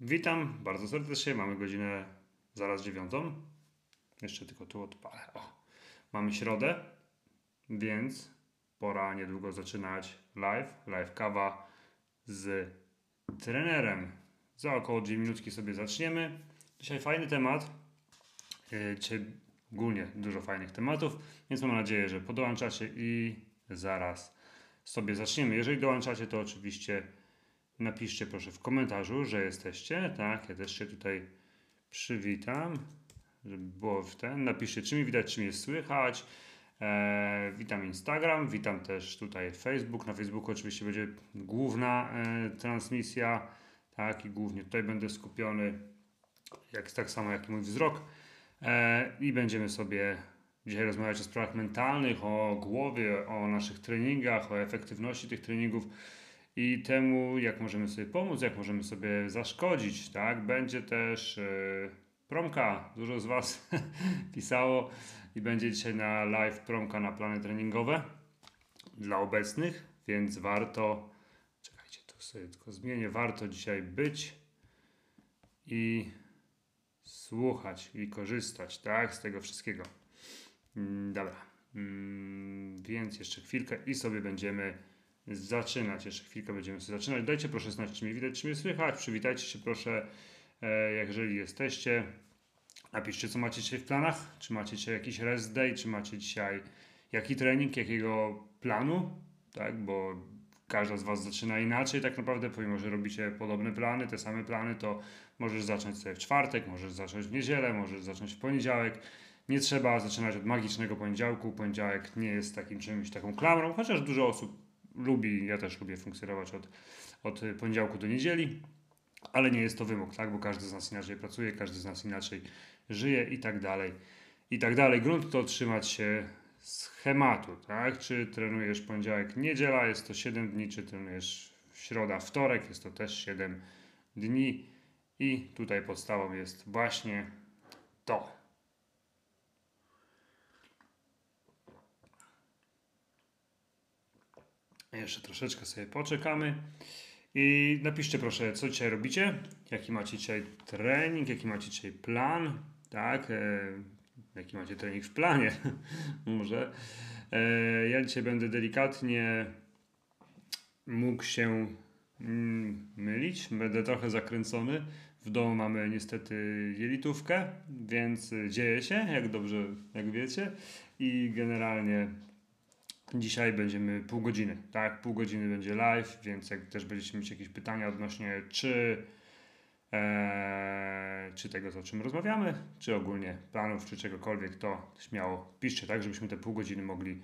Witam bardzo serdecznie. Mamy godzinę zaraz dziewiątą. Jeszcze tylko tu odpalę. O. Mamy środę, więc pora niedługo zaczynać live. Live kawa z trenerem. Za około 2 minutki sobie zaczniemy. Dzisiaj fajny temat. Yy, Dzisiaj ogólnie dużo fajnych tematów, więc mam nadzieję, że podołączacie i zaraz sobie zaczniemy. Jeżeli dołączacie, to oczywiście napiszcie proszę w komentarzu, że jesteście. Tak, ja też się tutaj przywitam, żeby było w ten. Napiszcie, czy mi widać, czy mnie słychać. E, witam Instagram, witam też tutaj Facebook. Na Facebooku oczywiście będzie główna e, transmisja, tak, i głównie tutaj będę skupiony, jak, tak samo jak i mój wzrok. E, I będziemy sobie dzisiaj rozmawiać o sprawach mentalnych, o głowie, o naszych treningach, o efektywności tych treningów i temu, jak możemy sobie pomóc, jak możemy sobie zaszkodzić, tak? Będzie też yy, promka, dużo z Was pisało i będzie dzisiaj na live promka na plany treningowe dla obecnych, więc warto, czekajcie, to sobie tylko zmienię, warto dzisiaj być i słuchać i korzystać, tak, z tego wszystkiego. Mm, Dobra, Mm, więc jeszcze chwilkę i sobie będziemy zaczynać. Jeszcze chwilkę będziemy sobie zaczynać. Dajcie proszę znać, czy mnie widać, czy mnie słychać. Przywitajcie się proszę, e, jeżeli jesteście. Napiszcie, co macie dzisiaj w planach. Czy macie dzisiaj jakiś rest day, czy macie dzisiaj jaki trening, jakiego planu, tak, bo każda z Was zaczyna inaczej tak naprawdę, pomimo, że robicie podobne plany, te same plany, to możesz zacząć sobie w czwartek, możesz zacząć w niedzielę, możesz zacząć w poniedziałek. Nie trzeba zaczynać od magicznego poniedziałku. Poniedziałek nie jest takim czymś, taką klamrą, chociaż dużo osób lubi, ja też lubię funkcjonować od, od poniedziałku do niedzieli, ale nie jest to wymóg, tak? Bo każdy z nas inaczej pracuje, każdy z nas inaczej żyje i tak dalej, i tak dalej. Grunt to trzymać się schematu, tak? Czy trenujesz poniedziałek, niedziela, jest to 7 dni, czy trenujesz środa, wtorek, jest to też 7 dni i tutaj podstawą jest właśnie to. Jeszcze troszeczkę sobie poczekamy. I napiszcie proszę, co dzisiaj robicie, jaki macie dzisiaj trening, jaki macie dzisiaj plan, tak, e, jaki macie trening w planie, może. E, ja dzisiaj będę delikatnie mógł się mm, mylić, będę trochę zakręcony. W domu mamy niestety jelitówkę, więc dzieje się, jak dobrze, jak wiecie. I generalnie Dzisiaj będziemy pół godziny, tak? Pół godziny będzie live, więc jak też będziecie mieć jakieś pytania odnośnie czy, e, czy tego, o czym rozmawiamy, czy ogólnie planów, czy czegokolwiek, to śmiało piszcie, tak? Żebyśmy te pół godziny mogli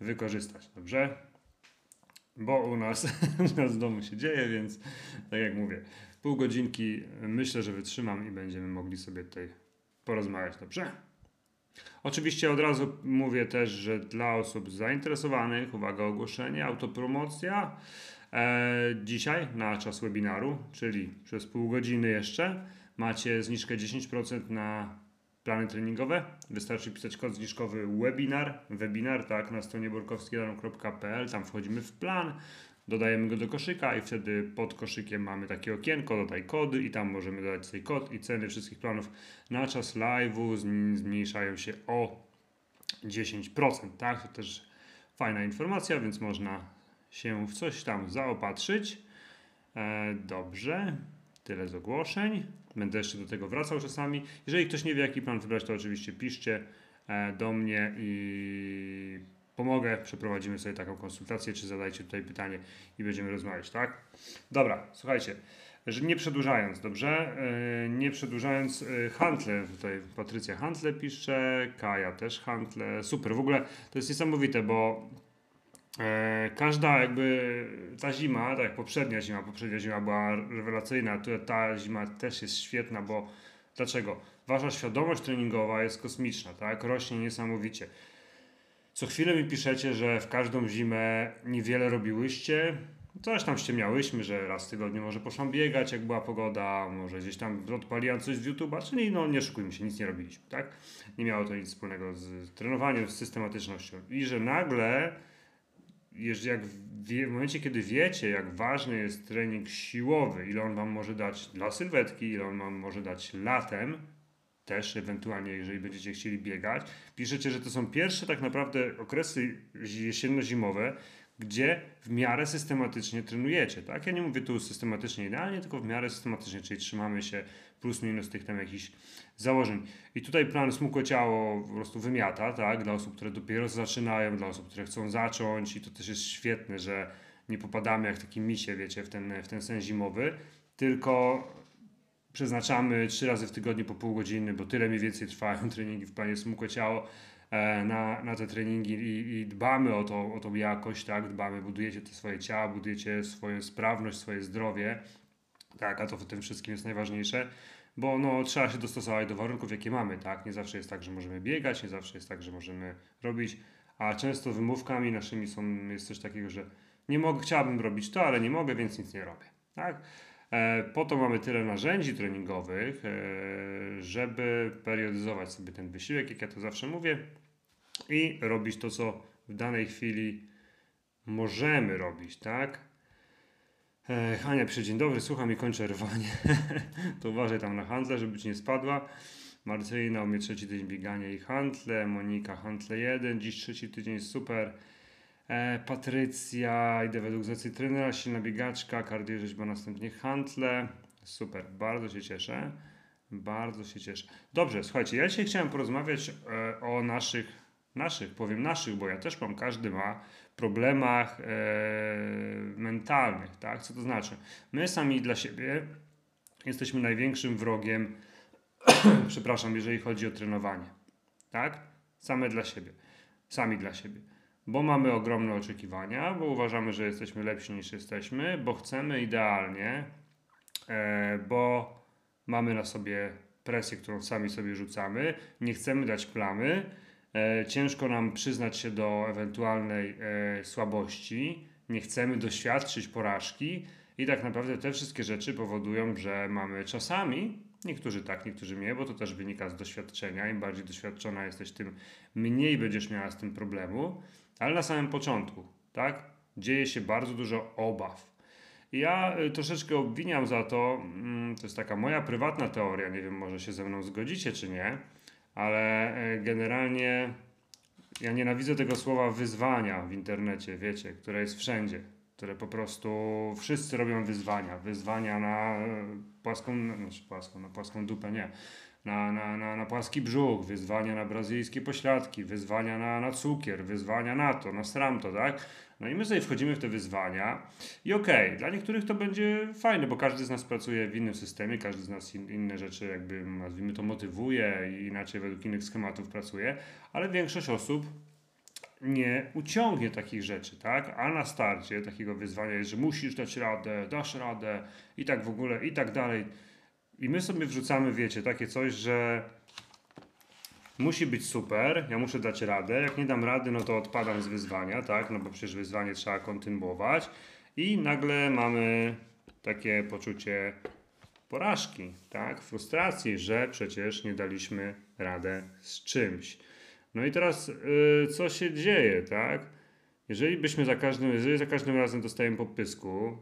wykorzystać, dobrze? Bo u nas, u nas w domu się dzieje, więc tak jak mówię, pół godzinki myślę, że wytrzymam i będziemy mogli sobie tutaj porozmawiać, dobrze? Oczywiście od razu mówię też, że dla osób zainteresowanych, uwaga ogłoszenie, autopromocja e, dzisiaj na czas webinaru, czyli przez pół godziny jeszcze macie zniżkę 10% na plany treningowe. Wystarczy pisać kod zniżkowy webinar, webinar, tak, na stronie borkowskiadarom.pl, tam wchodzimy w plan, dodajemy go do koszyka i wtedy pod koszykiem mamy takie okienko, dodaj kody i tam możemy dodać sobie kod i ceny wszystkich planów na czas live'u zmniejszają się o 10%, tak? To też fajna informacja, więc można się w coś tam zaopatrzyć. E, dobrze, tyle z ogłoszeń. Będę jeszcze do tego wracał czasami. Jeżeli ktoś nie wie, jaki plan wybrać, to oczywiście piszcie e, do mnie i pomogę, przeprowadzimy sobie taką konsultację, czy zadajcie tutaj pytanie i będziemy rozmawiać, tak? Dobra, słuchajcie, że nie przedłużając, dobrze? Yy, nie przedłużając, yy, Hantle, tutaj Patrycja Hantle pisze, Kaja też Hantle, super, w ogóle to jest niesamowite, bo yy, każda jakby ta zima, tak jak poprzednia zima, poprzednia zima była rewelacyjna, ta zima też jest świetna, bo dlaczego? Wasza świadomość treningowa jest kosmiczna, tak? Rośnie niesamowicie. Co chwilę mi piszecie, że w każdą zimę niewiele robiłyście. Coś tam ściemniałyśmy, że raz w tygodniu może poszłam biegać, jak była pogoda, może gdzieś tam odpaliłam coś z YouTube'a, czyli no nie szukujmy się, nic nie robiliśmy, tak? Nie miało to nic wspólnego z trenowaniem, z systematycznością. I że nagle jak w momencie, kiedy wiecie, jak ważny jest trening siłowy, ile on wam może dać dla sylwetki, ile on wam może dać latem, też ewentualnie, jeżeli będziecie chcieli biegać, piszecie, że to są pierwsze tak naprawdę okresy jesienno-zimowe, gdzie w miarę systematycznie trenujecie, tak? Ja nie mówię tu systematycznie idealnie, tylko w miarę systematycznie, czyli trzymamy się plus minus tych tam jakichś założeń. I tutaj plan smukłe ciało po prostu wymiata, tak? Dla osób, które dopiero zaczynają, dla osób, które chcą zacząć i to też jest świetne, że nie popadamy jak taki misie, wiecie, w ten, w ten sen zimowy, tylko przeznaczamy trzy razy w tygodniu po pół godziny, bo tyle mniej więcej trwają treningi w planie smukłe ciało, E, na, na te treningi i, i, dbamy o, to, o tą jakość, tak, dbamy, budujecie te swoje ciała, budujecie swoją sprawność, swoje zdrowie, tak, a to w tym wszystkim jest najważniejsze, bo no, trzeba się dostosować do warunków, jakie mamy, tak, nie zawsze jest tak, że możemy biegać, nie zawsze jest tak, że możemy robić, a często wymówkami naszymi są, jest coś takiego, że nie mogę, chciałbym robić to, ale nie mogę, więc nic nie robię, tak, po to mamy tyle narzędzi treningowych, e, żeby periodyzować sobie ten wysiłek, jak ja to zawsze mówię, i robić to, co w danej chwili możemy robić, tak? E, Hania, przy dzień dobry, słucham i kończę rwanie. to uważaj tam na handle, żeby ci nie spadła. Marcelina u mnie trzeci tydzień biegania i handle. Monika handle 1, dziś trzeci tydzień, super. E, Patrycja, idę według zacji trenera, silna biegaczka, kardiorzeźba, następnie handle. Super, bardzo się cieszę. Bardzo się cieszę. Dobrze, słuchajcie, ja dzisiaj chciałem porozmawiać e, o naszych naszych, powiem naszych, bo ja też mam, każdy ma problemach e, mentalnych, tak? Co to znaczy? My sami dla siebie jesteśmy największym wrogiem, przepraszam, jeżeli chodzi o trenowanie, tak? Same dla siebie, sami dla siebie. Bo mamy ogromne oczekiwania, bo uważamy, że jesteśmy lepsi niż jesteśmy, bo chcemy idealnie, e, bo mamy na sobie presję, którą sami sobie rzucamy, nie chcemy dać plamy, E, ciężko nam przyznać się do ewentualnej e, słabości, nie chcemy doświadczyć porażki i tak naprawdę te wszystkie rzeczy powodują, że mamy czasami, niektórzy tak, niektórzy nie, bo to też wynika z doświadczenia. Im bardziej doświadczona jesteś, tym mniej będziesz miała z tym problemu, ale na samym początku, tak, dzieje się bardzo dużo obaw. Ja e, troszeczkę obwiniam za to, mm, to jest taka moja prywatna teoria, nie wiem, może się ze mną zgodzicie czy nie, ale e, generalnie ja nienawidzę tego słowa wyzwania w internecie, wiecie, które jest wszędzie, które po prostu wszyscy robią wyzwania. Wyzwania na e, płaską, znaczy płaską, na płaską dupę nie, na, na, na, na płaski brzuch, wyzwania na brazylijskie pośladki, wyzwania na, na cukier, wyzwania na to, na stramto, tak? No i my sobie wchodzimy w te wyzwania i okej, okay, dla niektórych to będzie fajne, bo każdy z nas pracuje w innym systemie, każdy z nas in, inne rzeczy jakby nazwijmy to motywuje i inaczej według innych schematów pracuje, ale większość osób nie uciągnie takich rzeczy, tak? A na starcie takiego wyzwania jest, że musisz dać radę, dasz radę i tak w ogóle, i tak dalej. I my sobie wrzucamy, wiecie, takie coś, że musi być super, ja muszę dać radę. Jak nie dam rady, no to odpadam z wyzwania, tak? No bo przecież wyzwanie trzeba kontynuować. I nagle mamy takie poczucie porażki, tak? Frustracji, że przecież nie daliśmy radę z czymś. No i teraz yy, co się dzieje, tak? Jeżeli byśmy za każdym, jeżeli za każdym razem dostajemy po pysku,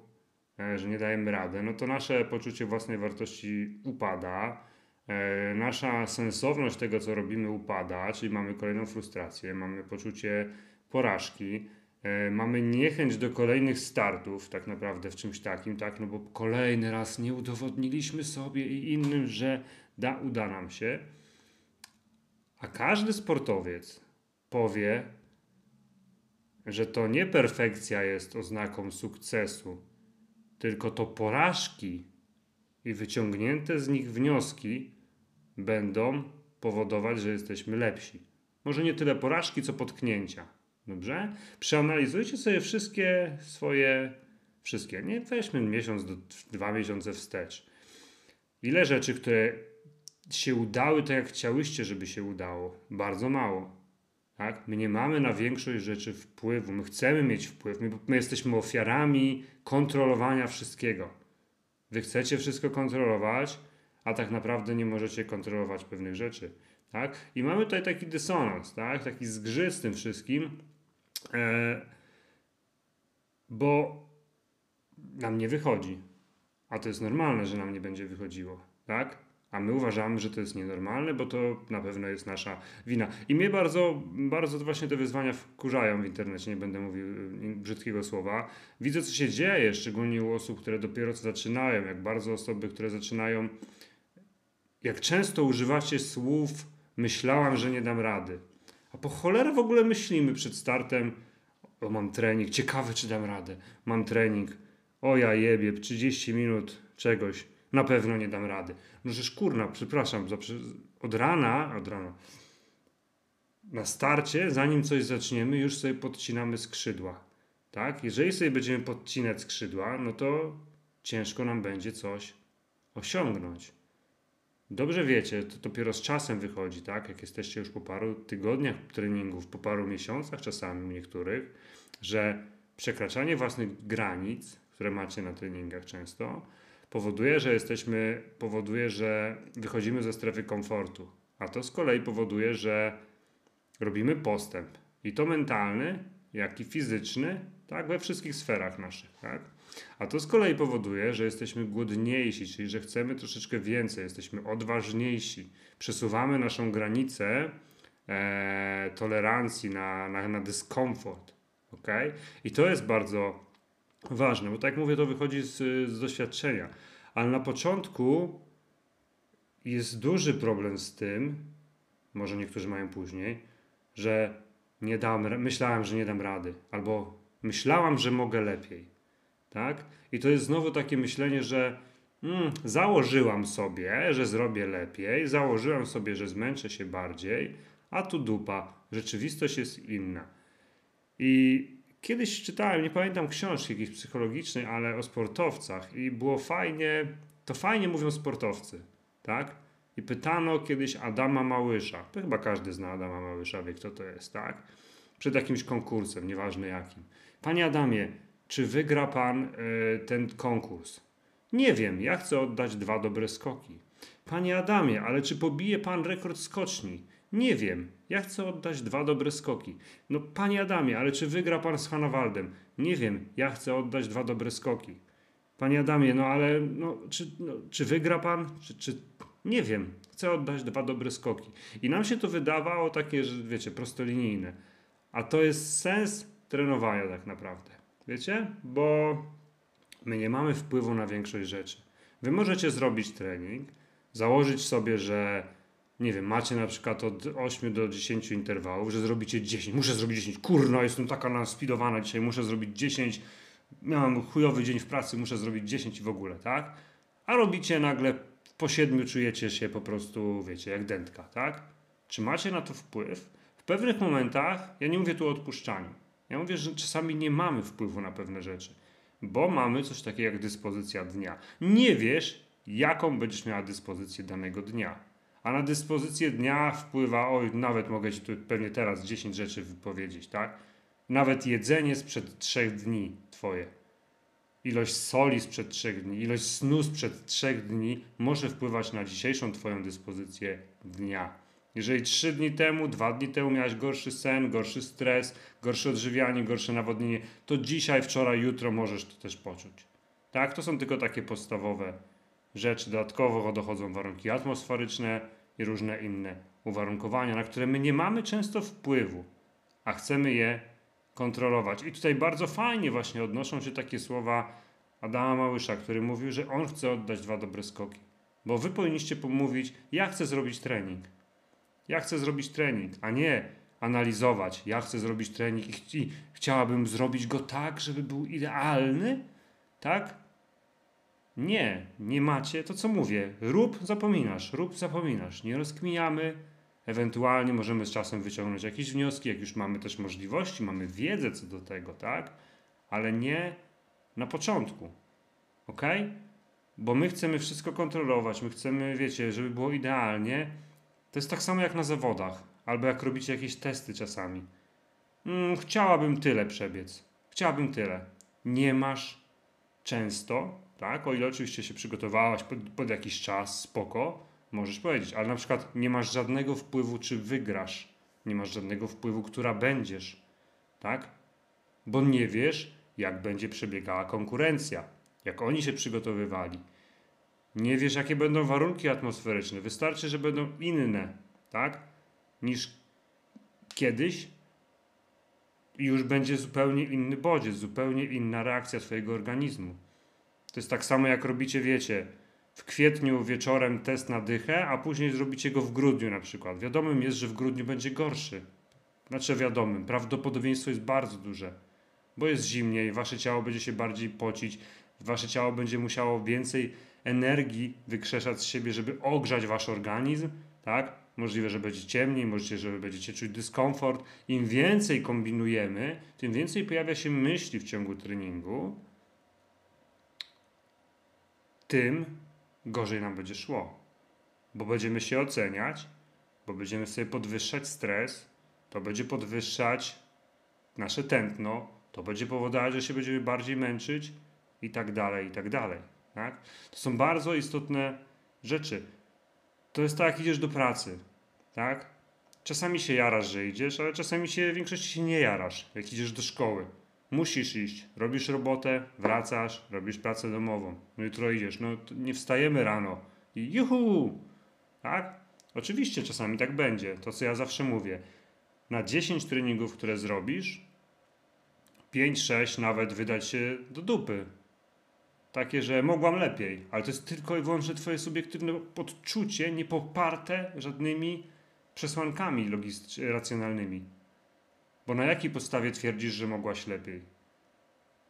że nie dajemy rady, no to nasze poczucie własnej wartości upada, e, nasza sensowność tego, co robimy, upada, czyli mamy kolejną frustrację, mamy poczucie porażki, e, mamy niechęć do kolejnych startów, tak naprawdę w czymś takim, tak, no bo kolejny raz nie udowodniliśmy sobie i innym, że da, uda nam się. A każdy sportowiec powie, że to nie perfekcja jest oznaką sukcesu, tylko to porażki i wyciągnięte z nich wnioski będą powodować, że jesteśmy lepsi. Może nie tyle porażki, co potknięcia. Dobrze? Przeanalizujcie sobie wszystkie swoje, wszystkie, nie weźmy miesiąc do dwa miesiące wstecz. Ile rzeczy, które się udały tak, jak chciałyście, żeby się udało? Bardzo mało. Tak? My nie mamy na większość rzeczy wpływu. My chcemy mieć wpływ. My, my jesteśmy ofiarami kontrolowania wszystkiego. Wy chcecie wszystko kontrolować, a tak naprawdę nie możecie kontrolować pewnych rzeczy. Tak? I mamy tutaj taki dysonans, tak? taki zgrzyt z tym wszystkim. E, bo nam nie wychodzi. A to jest normalne, że nam nie będzie wychodziło, tak? A my uważamy, że to jest nienormalne, bo to na pewno jest nasza wina. I mnie bardzo, bardzo właśnie te wyzwania wkurzają w internecie, nie będę mówił y, brzydkiego słowa. Widzę, co się dzieje, szczególnie u osób, które dopiero co zaczynają, jak bardzo osoby, które zaczynają, jak często używacie słów myślałam, że nie dam rady. A po cholerę w ogóle myślimy przed startem, o mam trening, ciekawy czy dam radę, mam trening, o ja jebie, 30 minut czegoś, na pewno nie dam rady. No kurna, przepraszam, od rana, od rana, na starcie, zanim coś zaczniemy, już sobie podcinamy skrzydła. Tak? Jeżeli sobie będziemy podcinać skrzydła, no to ciężko nam będzie coś osiągnąć. Dobrze wiecie, to dopiero z czasem wychodzi, tak? Jak jesteście już po paru tygodniach treningów, po paru miesiącach czasami niektórych, że przekraczanie własnych granic, które macie na treningach często, powoduje, że jesteśmy, powoduje, że wychodzimy ze strefy komfortu. A to z kolei powoduje, że robimy postęp. I to mentalny, jak i fizyczny, tak, we wszystkich sferach naszych, tak. A to z kolei powoduje, że jesteśmy głodniejsi, czyli że chcemy troszeczkę więcej, jesteśmy odważniejsi, przesuwamy naszą granicę e, tolerancji na, na, na dyskomfort. Okay? I to jest bardzo ważne, bo tak jak mówię, to wychodzi z, z doświadczenia. Ale na początku jest duży problem z tym, może niektórzy mają później, że nie dam, myślałem, że nie dam rady, albo myślałam, że mogę lepiej. Tak? I to jest znowu takie myślenie, że mm, założyłam sobie, że zrobię lepiej, założyłam sobie, że zmęczę się bardziej, a tu dupa, rzeczywistość jest inna. I kiedyś czytałem, nie pamiętam książki jakiejś psychologicznej, ale o sportowcach i było fajnie, to fajnie mówią sportowcy, tak? I pytano kiedyś Adama Małysza, to chyba każdy zna Adama Małysza, wie kto to jest, tak? Przed jakimś konkursem, nieważne jakim. Panie Adamie, czy wygra pan y, ten konkurs? Nie wiem, ja chcę oddać dwa dobre skoki. Panie Adamie, ale czy pobije pan rekord skoczni? Nie wiem, ja chcę oddać dwa dobre skoki. No, panie Adamie, ale czy wygra pan z Hanawaldem? Nie wiem, ja chcę oddać dwa dobre skoki. Panie Adamie, no ale no, czy, no, czy wygra pan? Czy, czy... Nie wiem, chcę oddać dwa dobre skoki. I nam się to wydawało takie, że wiecie, prostolinijne. A to jest sens trenowania tak naprawdę. Wiecie? Bo my nie mamy wpływu na większość rzeczy. Wy możecie zrobić trening, założyć sobie, że nie wiem, macie na przykład od 8 do 10 interwałów, że zrobicie 10. Muszę zrobić 10. Kurno, jestem taka naspidowana dzisiaj, muszę zrobić 10. Miałem chujowy dzień w pracy, muszę zrobić 10 i w ogóle, tak? A robicie nagle po 7 czujecie się po prostu, wiecie, jak dętka, tak? Czy macie na to wpływ? W pewnych momentach, ja nie mówię tu o odpuszczaniu, ja mówię, że czasami nie mamy wpływu na pewne rzeczy, bo mamy coś takiego jak dyspozycja dnia. Nie wiesz, jaką będziesz miała dyspozycję danego dnia. A na dyspozycję dnia wpływa, oj, nawet mogę ci tu pewnie teraz 10 rzeczy wypowiedzieć, tak? Nawet jedzenie sprzed trzech dni twoje. Ilość soli sprzed trzech dni, ilość snu sprzed trzech dni może wpływać na dzisiejszą twoją dyspozycję dnia. Jeżeli trzy dni temu, dwa dni temu miałeś gorszy sen, gorszy stres, gorsze odżywianie, gorsze nawodnienie, to dzisiaj, wczoraj, jutro możesz to też poczuć. Tak? To są tylko takie podstawowe rzeczy. Dodatkowo dochodzą warunki atmosferyczne i różne inne uwarunkowania, na które my nie mamy często wpływu, a chcemy je kontrolować. I tutaj bardzo fajnie właśnie odnoszą się takie słowa Adama Małysza, który mówił, że on chce oddać dwa dobre skoki. Bo wy powinniście pomówić, ja chcę zrobić trening. Ja chcę zrobić trening, a nie analizować. Ja chcę zrobić trening i, ch i chciałabym zrobić go tak, żeby był idealny, tak? Nie, nie macie, to co mówię, rób, zapominasz, rób, zapominasz. Nie rozkminiamy, ewentualnie możemy z czasem wyciągnąć jakieś wnioski, jak już mamy też możliwości, mamy wiedzę co do tego, tak? Ale nie na początku, ok? Bo my chcemy wszystko kontrolować, my chcemy, wiecie, żeby było idealnie, to jest tak samo jak na zawodach, albo jak robicie jakieś testy czasami. Mm, chciałabym tyle przebiec. Chciałabym tyle. Nie masz często, tak? O ile oczywiście się przygotowałaś pod, pod jakiś czas, spoko, możesz powiedzieć, ale na przykład nie masz żadnego wpływu, czy wygrasz. Nie masz żadnego wpływu, która będziesz, tak? Bo nie wiesz, jak będzie przebiegała konkurencja, jak oni się przygotowywali. Nie wiesz, jakie będą warunki atmosferyczne. Wystarczy, że będą inne, tak? Niż kiedyś. I już będzie zupełnie inny bodziec, zupełnie inna reakcja Twojego organizmu. To jest tak samo, jak robicie, wiecie, w kwietniu wieczorem test na dychę, a później zrobicie go w grudniu na przykład. Wiadomym jest, że w grudniu będzie gorszy. Znaczy wiadomym, prawdopodobieństwo jest bardzo duże, bo jest zimniej, wasze ciało będzie się bardziej pocić, wasze ciało będzie musiało więcej energii wykrzeszać z siebie, żeby ogrzać wasz organizm, tak? Możliwe, że będzie ciemniej, możliwe, że będziecie czuć dyskomfort. Im więcej kombinujemy, tym więcej pojawia się myśli w ciągu treningu, tym gorzej nam będzie szło. Bo będziemy się oceniać, bo będziemy sobie podwyższać stres, to będzie podwyższać nasze tętno, to będzie powodować, że się będziemy bardziej męczyć i tak dalej, i tak dalej. Tak? To są bardzo istotne rzeczy. To jest tak, jak idziesz do pracy. Tak? Czasami się jarasz, że idziesz, ale czasami się w większości się nie jarasz, jak idziesz do szkoły. Musisz iść, robisz robotę, wracasz, robisz pracę domową. No jutro idziesz, no nie wstajemy rano i juhu! Tak? Oczywiście czasami tak będzie, to co ja zawsze mówię. Na 10 treningów, które zrobisz, 5-6 nawet wydać się do dupy. Takie, że mogłam lepiej, ale to jest tylko i wyłącznie twoje subiektywne odczucie, niepoparte żadnymi przesłankami logistycznymi, racjonalnymi. Bo na jakiej podstawie twierdzisz, że mogłaś lepiej?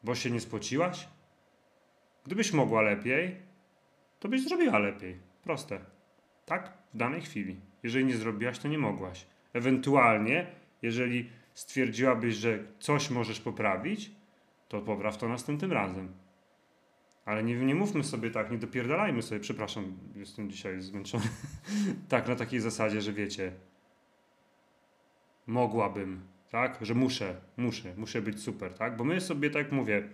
Bo się nie spociłaś? Gdybyś mogła lepiej, to byś zrobiła lepiej. Proste. Tak? W danej chwili. Jeżeli nie zrobiłaś, to nie mogłaś. Ewentualnie, jeżeli stwierdziłabyś, że coś możesz poprawić, to popraw to następnym razem. Ale nie, nie mówmy sobie tak, nie dopierdalajmy sobie, przepraszam, jestem dzisiaj zmęczony. tak, na takiej zasadzie, że wiecie, mogłabym, tak, że muszę, muszę, muszę być super, tak, bo my sobie, tak mówię,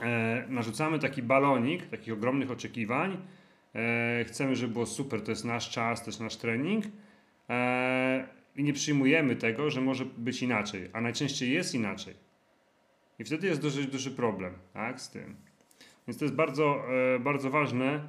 e, narzucamy taki balonik takich ogromnych oczekiwań, e, chcemy, żeby było super, to jest nasz czas, to jest nasz trening e, i nie przyjmujemy tego, że może być inaczej, a najczęściej jest inaczej. I wtedy jest dosyć duży problem, tak, z tym. Więc to jest bardzo, e, bardzo ważne,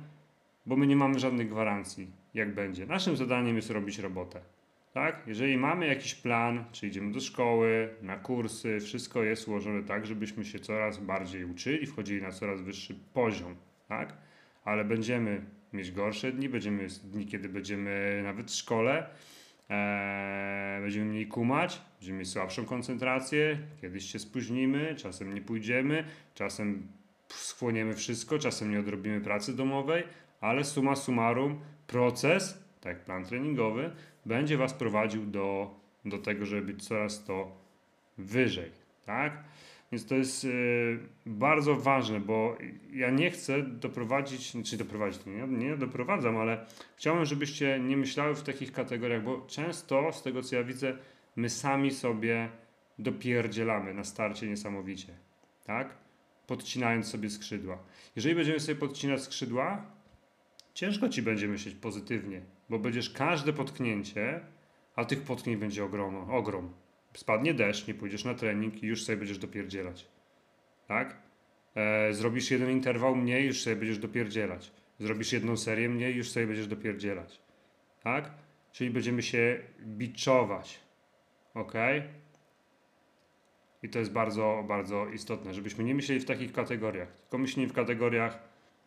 bo my nie mamy żadnych gwarancji, jak będzie. Naszym zadaniem jest robić robotę. Tak? Jeżeli mamy jakiś plan, czy idziemy do szkoły, na kursy, wszystko jest ułożone tak, żebyśmy się coraz bardziej uczyli, wchodzili na coraz wyższy poziom. Tak? Ale będziemy mieć gorsze dni, będziemy dni, kiedy będziemy nawet w szkole, Eee, będziemy mniej kumać, będziemy mieć słabszą koncentrację, kiedyś się spóźnimy, czasem nie pójdziemy, czasem schłoniemy wszystko, czasem nie odrobimy pracy domowej, ale summa summarum proces, tak jak plan treningowy, będzie Was prowadził do, do tego, żeby być coraz to wyżej, tak? Więc to jest y, bardzo ważne, bo ja nie chcę doprowadzić, czy znaczy doprowadzić, nie, nie doprowadzam, ale chciałbym, żebyście nie myślały w takich kategoriach, bo często z tego co ja widzę, my sami sobie dopierdzielamy na starcie niesamowicie, tak? Podcinając sobie skrzydła. Jeżeli będziemy sobie podcinać skrzydła, ciężko ci będzie myśleć pozytywnie, bo będziesz każde potknięcie, a tych potknięć będzie ogrom, ogrom spadnie deszcz, nie pójdziesz na trening i już sobie będziesz dopierdzielać. Tak? E, zrobisz jeden interwał mniej, już sobie będziesz dopierdzielać. Zrobisz jedną serię mniej, już sobie będziesz dopierdzielać. Tak? Czyli będziemy się biczować. Ok? I to jest bardzo, bardzo istotne, żebyśmy nie myśleli w takich kategoriach, tylko myśleli w kategoriach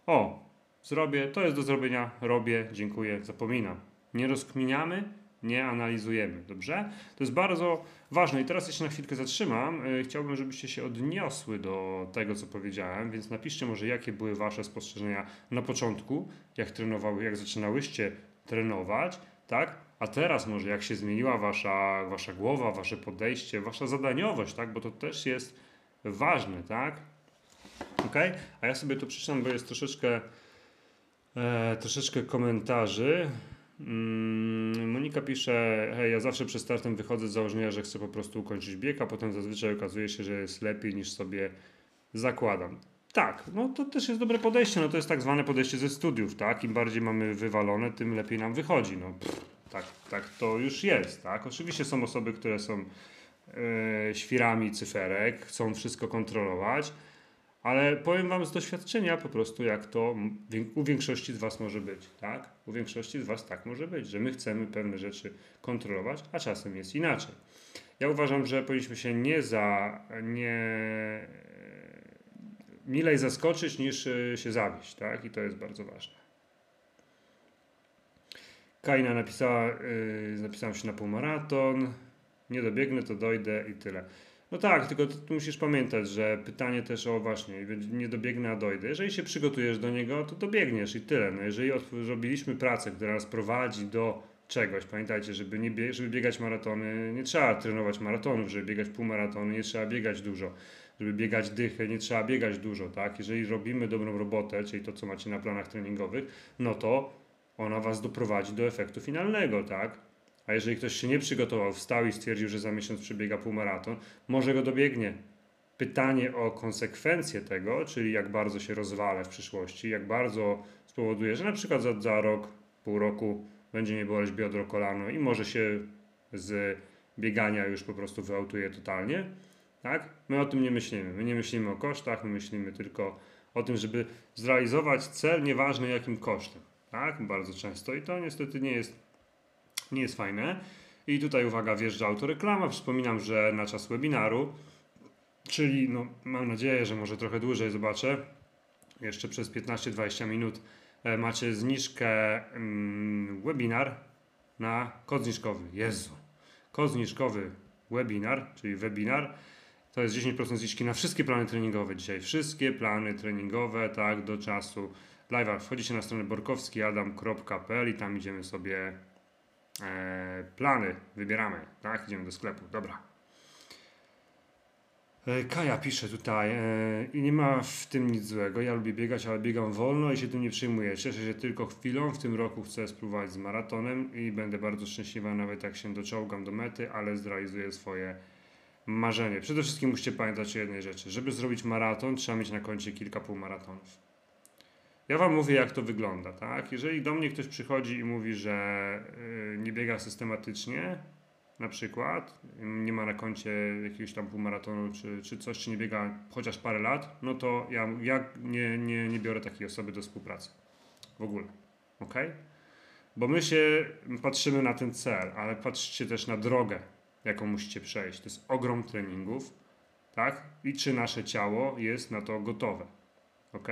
o, zrobię, to jest do zrobienia, robię, dziękuję, zapominam. Nie rozkminiamy, nie analizujemy, dobrze? To jest bardzo ważne i teraz jeszcze na chwilkę zatrzymam. E, chciałbym, żebyście się odniosły do tego, co powiedziałem, więc napiszcie może, jakie były Wasze spostrzeżenia na początku, jak trenowały, jak zaczynałyście trenować, tak? A teraz może jak się zmieniła wasza, wasza głowa, wasze podejście, wasza zadaniowość, tak? Bo to też jest ważne, tak? Ok? A ja sobie to przeczytam, bo jest troszeczkę, e, troszeczkę komentarzy. Mm, Monika pisze, hej, ja zawsze przed startem wychodzę z założenia, że chcę po prostu ukończyć bieg, a potem zazwyczaj okazuje się, że jest lepiej niż sobie zakładam. Tak, no to też jest dobre podejście, no to jest tak zwane podejście ze studiów, tak? Im bardziej mamy wywalone, tym lepiej nam wychodzi, no pff, tak, tak to już jest, tak? Oczywiście są osoby, które są e, świrami cyferek, chcą wszystko kontrolować, ale powiem Wam z doświadczenia po prostu, jak to u większości z Was może być, tak? U większości z Was tak może być, że my chcemy pewne rzeczy kontrolować, a czasem jest inaczej. Ja uważam, że powinniśmy się nie za, nie, milej zaskoczyć niż e, się zawieść, tak? I to jest bardzo ważne. Kaina napisała, yy, zapisałam się na półmaraton, nie dobiegnę, to dojdę i tyle. No tak, tylko tu musisz pamiętać, że pytanie też o właśnie, nie dobiegnę, a dojdę. Jeżeli się przygotujesz do niego, to dobiegniesz i tyle. No jeżeli zrobiliśmy pracę, która nas prowadzi do czegoś, pamiętajcie, żeby, nie bie żeby biegać maratony, nie trzeba trenować maratonów, żeby biegać półmaratony, nie trzeba biegać dużo. Żeby biegać dychę, nie trzeba biegać dużo, tak? Jeżeli robimy dobrą robotę, czyli to, co macie na planach treningowych, no to ona was doprowadzi do efektu finalnego, tak? A jeżeli ktoś się nie przygotował, wstał i stwierdził, że za miesiąc przebiega półmaraton, może go dobiegnie. Pytanie o konsekwencje tego, czyli jak bardzo się rozwalę w przyszłości, jak bardzo spowoduje, że na przykład za, za rok, pół roku będzie mnie boleć biodro, kolano i może się z biegania już po prostu wyautuje totalnie, tak? My o tym nie myślimy. My nie myślimy o kosztach, my myślimy tylko o tym, żeby zrealizować cel, nieważne jakim kosztem, tak? Bardzo często i to niestety nie jest nie jest fajne. I tutaj uwaga, wjeżdża autoreklama. Przypominam, że na czas webinaru, czyli no, mam nadzieję, że może trochę dłużej zobaczę, jeszcze przez 15-20 minut e, macie zniżkę mm, webinar na kod zniżkowy. Jezu. Kod zniżkowy webinar, czyli webinar. To jest 10% zniżki na wszystkie plany treningowe dzisiaj. Wszystkie plany treningowe, tak, do czasu live'a. Wchodzicie na stronę borkowskiadam.pl i tam idziemy sobie plany wybieramy, tak? Idziemy do sklepu, dobra. E, Kaja pisze tutaj e, i nie ma w tym nic złego. Ja lubię biegać, ale biegam wolno i się tym nie przejmuję. Cieszę się tylko chwilą. W tym roku chcę spróbować z maratonem i będę bardzo szczęśliwa, nawet jak się doczołgam do mety, ale zrealizuję swoje marzenie. Przede wszystkim musicie pamiętać o jednej rzeczy. Żeby zrobić maraton, trzeba mieć na koncie kilka półmaratonów. Ja Wam mówię, jak to wygląda, tak? Jeżeli do mnie ktoś przychodzi i mówi, że y, nie biega systematycznie, na przykład, nie ma na koncie jakiegoś tam półmaratonu czy, czy coś, czy nie biega chociaż parę lat, no to ja, ja nie, nie, nie biorę takiej osoby do współpracy. W ogóle. Ok? Bo my się patrzymy na ten cel, ale patrzcie też na drogę, jaką musicie przejść. To jest ogrom treningów, tak? I czy nasze ciało jest na to gotowe. Ok?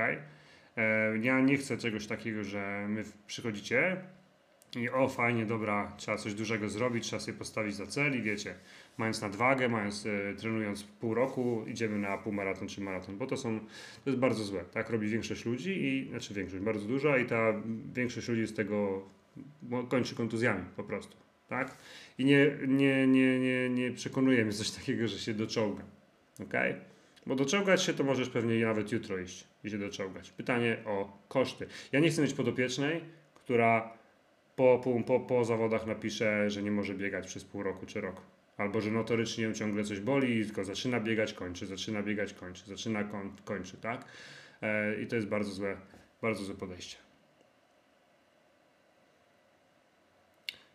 E, ja nie chcę czegoś takiego, że my przychodzicie i o fajnie, dobra, trzeba coś dużego zrobić, trzeba sobie postawić za cel i wiecie, mając nadwagę, mając, e, trenując pół roku, idziemy na półmaraton czy maraton, bo to są, to jest bardzo złe, tak robi większość ludzi i, znaczy większość, bardzo duża i ta większość ludzi z tego kończy kontuzjami po prostu, tak? I nie, nie, nie, nie, nie przekonuje mnie coś takiego, że się doczołga? Okay? Bo doczołgać się to możesz pewnie nawet jutro iść i doczołgać. Pytanie o koszty. Ja nie chcę mieć podopiecznej, która po, po, po, po zawodach napisze, że nie może biegać przez pół roku czy rok. Albo że notorycznie ją ciągle coś boli, tylko zaczyna biegać, kończy, zaczyna biegać, kończy, zaczyna, koń, kończy, tak? E, I to jest bardzo złe, bardzo złe podejście.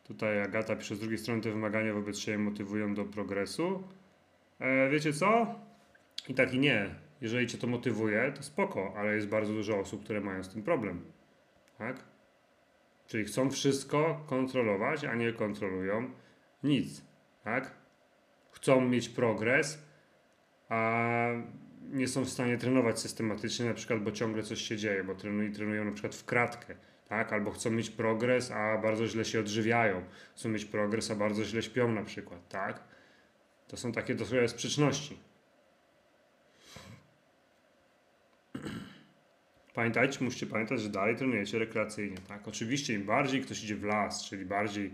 Tutaj Agata pisze, z drugiej strony te wymagania wobec siebie motywują do progresu. E, wiecie co? I tak i nie. Jeżeli cię to motywuje, to spoko, ale jest bardzo dużo osób, które mają z tym problem. Tak? Czyli chcą wszystko kontrolować, a nie kontrolują nic. Tak? Chcą mieć progres, a nie są w stanie trenować systematycznie, na przykład, bo ciągle coś się dzieje, bo trenują, trenują na przykład w kratkę, tak? Albo chcą mieć progres, a bardzo źle się odżywiają. Chcą mieć progres, a bardzo źle śpią na przykład, tak? To są takie trochę sprzeczności. Pamiętajcie, musicie pamiętać, że dalej trenujecie rekreacyjnie, tak? Oczywiście im bardziej ktoś idzie w las, czyli bardziej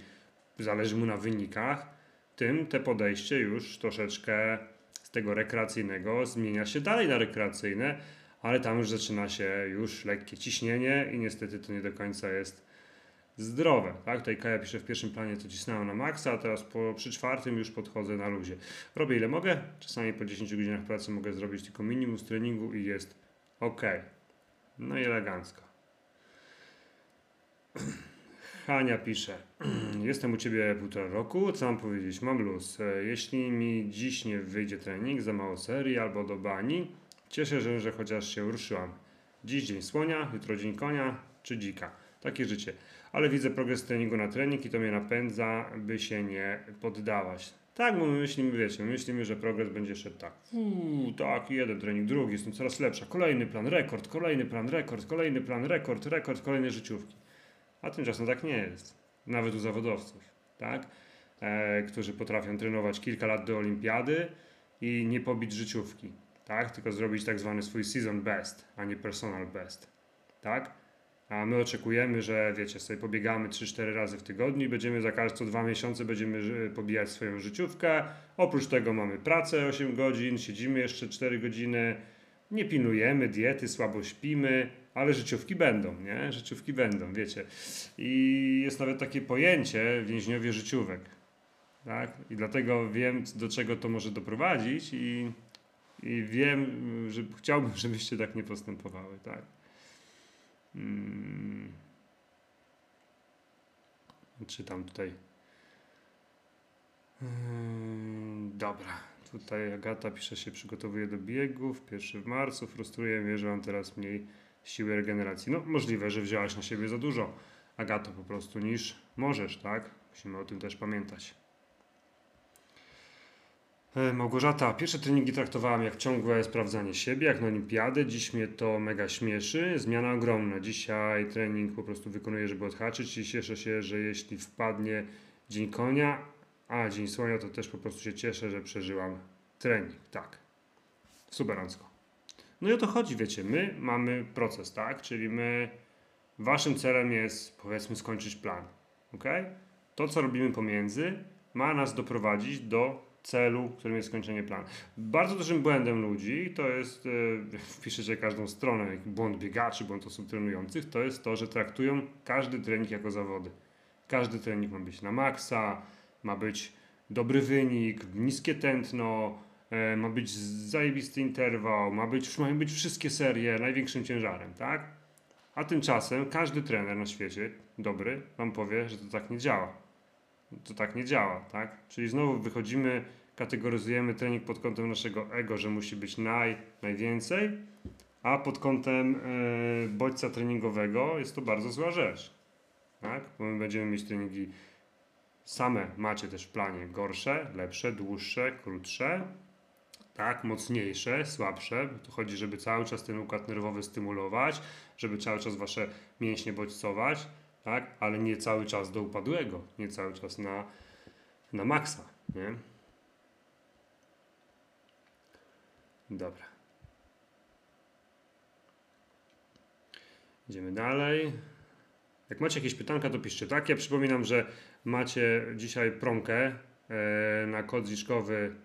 zależy mu na wynikach, tym te podejście już troszeczkę z tego rekreacyjnego zmienia się dalej na rekreacyjne, ale tam już zaczyna się już lekkie ciśnienie i niestety to nie do końca jest zdrowe. Tak? Tutaj Kaja pisze w pierwszym planie to cisnęło na maksa, a teraz po, przy czwartym już podchodzę na luzie. Robię ile mogę, czasami po 10 godzinach pracy mogę zrobić tylko minimum z treningu i jest ok. No i elegancko. Hania pisze. Jestem u Ciebie półtora roku, co mam powiedzieć? Mam luz. E, jeśli mi dziś nie wyjdzie trening, za mało serii albo do bani, cieszę się, że chociaż się ruszyłam. Dziś dzień słonia, jutro dzień konia czy dzika. Takie życie. Ale widzę progres treningu na trening i to mnie napędza, by się nie poddawać. Tak, bo my myślimy, wiecie, my myślimy, że progres będzie szedł tak. Uuu, tak, jeden trening, drugi, jestem coraz lepsza. Kolejny plan, rekord, kolejny plan, rekord, kolejny plan, rekord, rekord, kolejne życiówki. A tymczasem tak nie jest. Nawet u zawodowców, tak? E, którzy potrafią trenować kilka lat do olimpiady i nie pobić życiówki, tak? Tylko zrobić tak zwany swój season best, a nie personal best, tak? A my oczekujemy, że wiecie, sobie pobiegamy 3-4 razy w tygodniu i będziemy za każde co dwa miesiące będziemy pobijać swoją życiówkę. Oprócz tego mamy pracę 8 godzin, siedzimy jeszcze 4 godziny, nie pilnujemy diety, słabo śpimy, ale życiówki będą, nie? Życiówki będą, wiecie. I jest nawet takie pojęcie więźniowie życiówek. Tak? I dlatego wiem, do czego to może doprowadzić i, i wiem, że chciałbym, żebyście tak nie postępowały, tak? Hmm. Czytam tutaj. Hmm, dobra. Tutaj Agata pisze się, przygotowuje do biegów. 1 w marcu. Frustruje mnie, że mam teraz mniej siły regeneracji. No, możliwe, że wzięłaś na siebie za dużo, Agato, po prostu, niż możesz, tak? Musimy o tym też pamiętać. E, Małgorzata, pierwsze treningi traktowałam jak ciągłe sprawdzanie siebie, jak na olimpiadę. Dziś mnie to mega śmieszy. Zmiana ogromna. Dzisiaj trening po prostu wykonuję, żeby odhaczyć i cieszę się, że jeśli wpadnie dzień konia, a dzień słonia, to też po prostu się cieszę, że przeżyłam trening. Tak. Superancko. No i o to chodzi, wiecie. My mamy proces, tak? Czyli my, waszym celem jest, powiedzmy, skończyć plan. Ok? To, co robimy pomiędzy, ma nas doprowadzić do celu, którym jest skończenie planu. Bardzo dużym błędem ludzi to jest, yy, wpiszecie każdą stronę, błąd biegaczy, błąd osób trenujących, to jest to, że traktują każdy trening jako zawody. Każdy trening ma być na maksa, ma być dobry wynik, niskie tętno, e, ma być zajebisty interwał, ma być, mają być wszystkie serie największym ciężarem, tak? A tymczasem każdy trener na świecie dobry wam powie, że to tak nie działa. To tak nie działa, tak? Czyli znowu wychodzimy, kategoryzujemy trening pod kątem naszego ego, że musi być naj, najwięcej, a pod kątem yy, bodźca treningowego jest to bardzo zła rzecz. Tak? Bo my będziemy mieć treningi same macie też w planie gorsze, lepsze, dłuższe, krótsze, tak, mocniejsze, słabsze. Tu chodzi, żeby cały czas ten układ nerwowy stymulować, żeby cały czas wasze mięśnie bodźcować, tak, ale nie cały czas do upadłego, nie cały czas na, na maksa, nie? Dobra. Idziemy dalej. Jak macie jakieś pytanka, to piszcie tak. Ja przypominam, że macie dzisiaj promkę e, na kod zniżkowy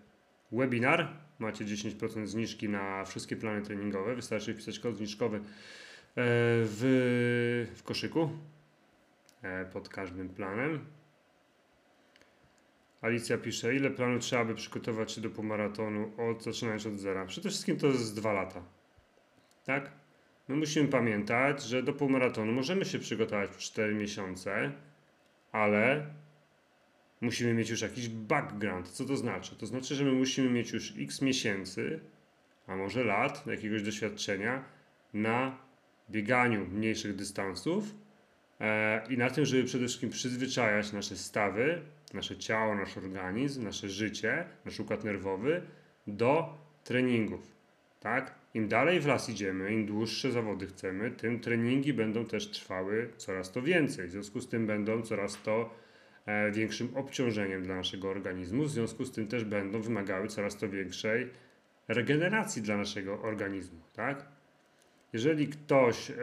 webinar. Macie 10% zniżki na wszystkie plany treningowe. Wystarczy wpisać kod zniżkowy e, w, w koszyku pod każdym planem. Alicja pisze, ile planów trzeba by przygotować się do półmaratonu, od, zaczynając od zera? Przede wszystkim to jest dwa lata. Tak? My musimy pamiętać, że do półmaratonu możemy się przygotować w 4 miesiące, ale musimy mieć już jakiś background. Co to znaczy? To znaczy, że my musimy mieć już x miesięcy, a może lat, jakiegoś doświadczenia na bieganiu mniejszych dystansów e, i na tym, żeby przede wszystkim przyzwyczajać nasze stawy, nasze ciało, nasz organizm, nasze życie, nasz układ nerwowy do treningów. Tak? Im dalej w las idziemy, im dłuższe zawody chcemy, tym treningi będą też trwały coraz to więcej. W związku z tym będą coraz to e, większym obciążeniem dla naszego organizmu. W związku z tym też będą wymagały coraz to większej regeneracji dla naszego organizmu. Tak? Jeżeli ktoś e,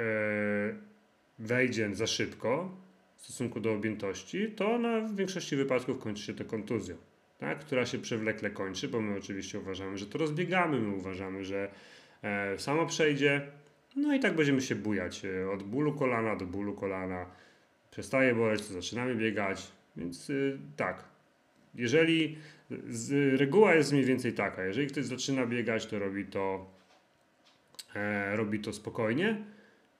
wejdzie za szybko w stosunku do objętości, to na w większości wypadków kończy się to kontuzją, tak? która się przewlekle kończy, bo my oczywiście uważamy, że to rozbiegamy, my uważamy, że e, samo przejdzie. No i tak będziemy się bujać e, od bólu kolana do bólu kolana. Przestaje boleć, to zaczynamy biegać. Więc y, tak, jeżeli z, reguła jest mniej więcej taka, jeżeli ktoś zaczyna biegać, to robi to, e, robi to spokojnie.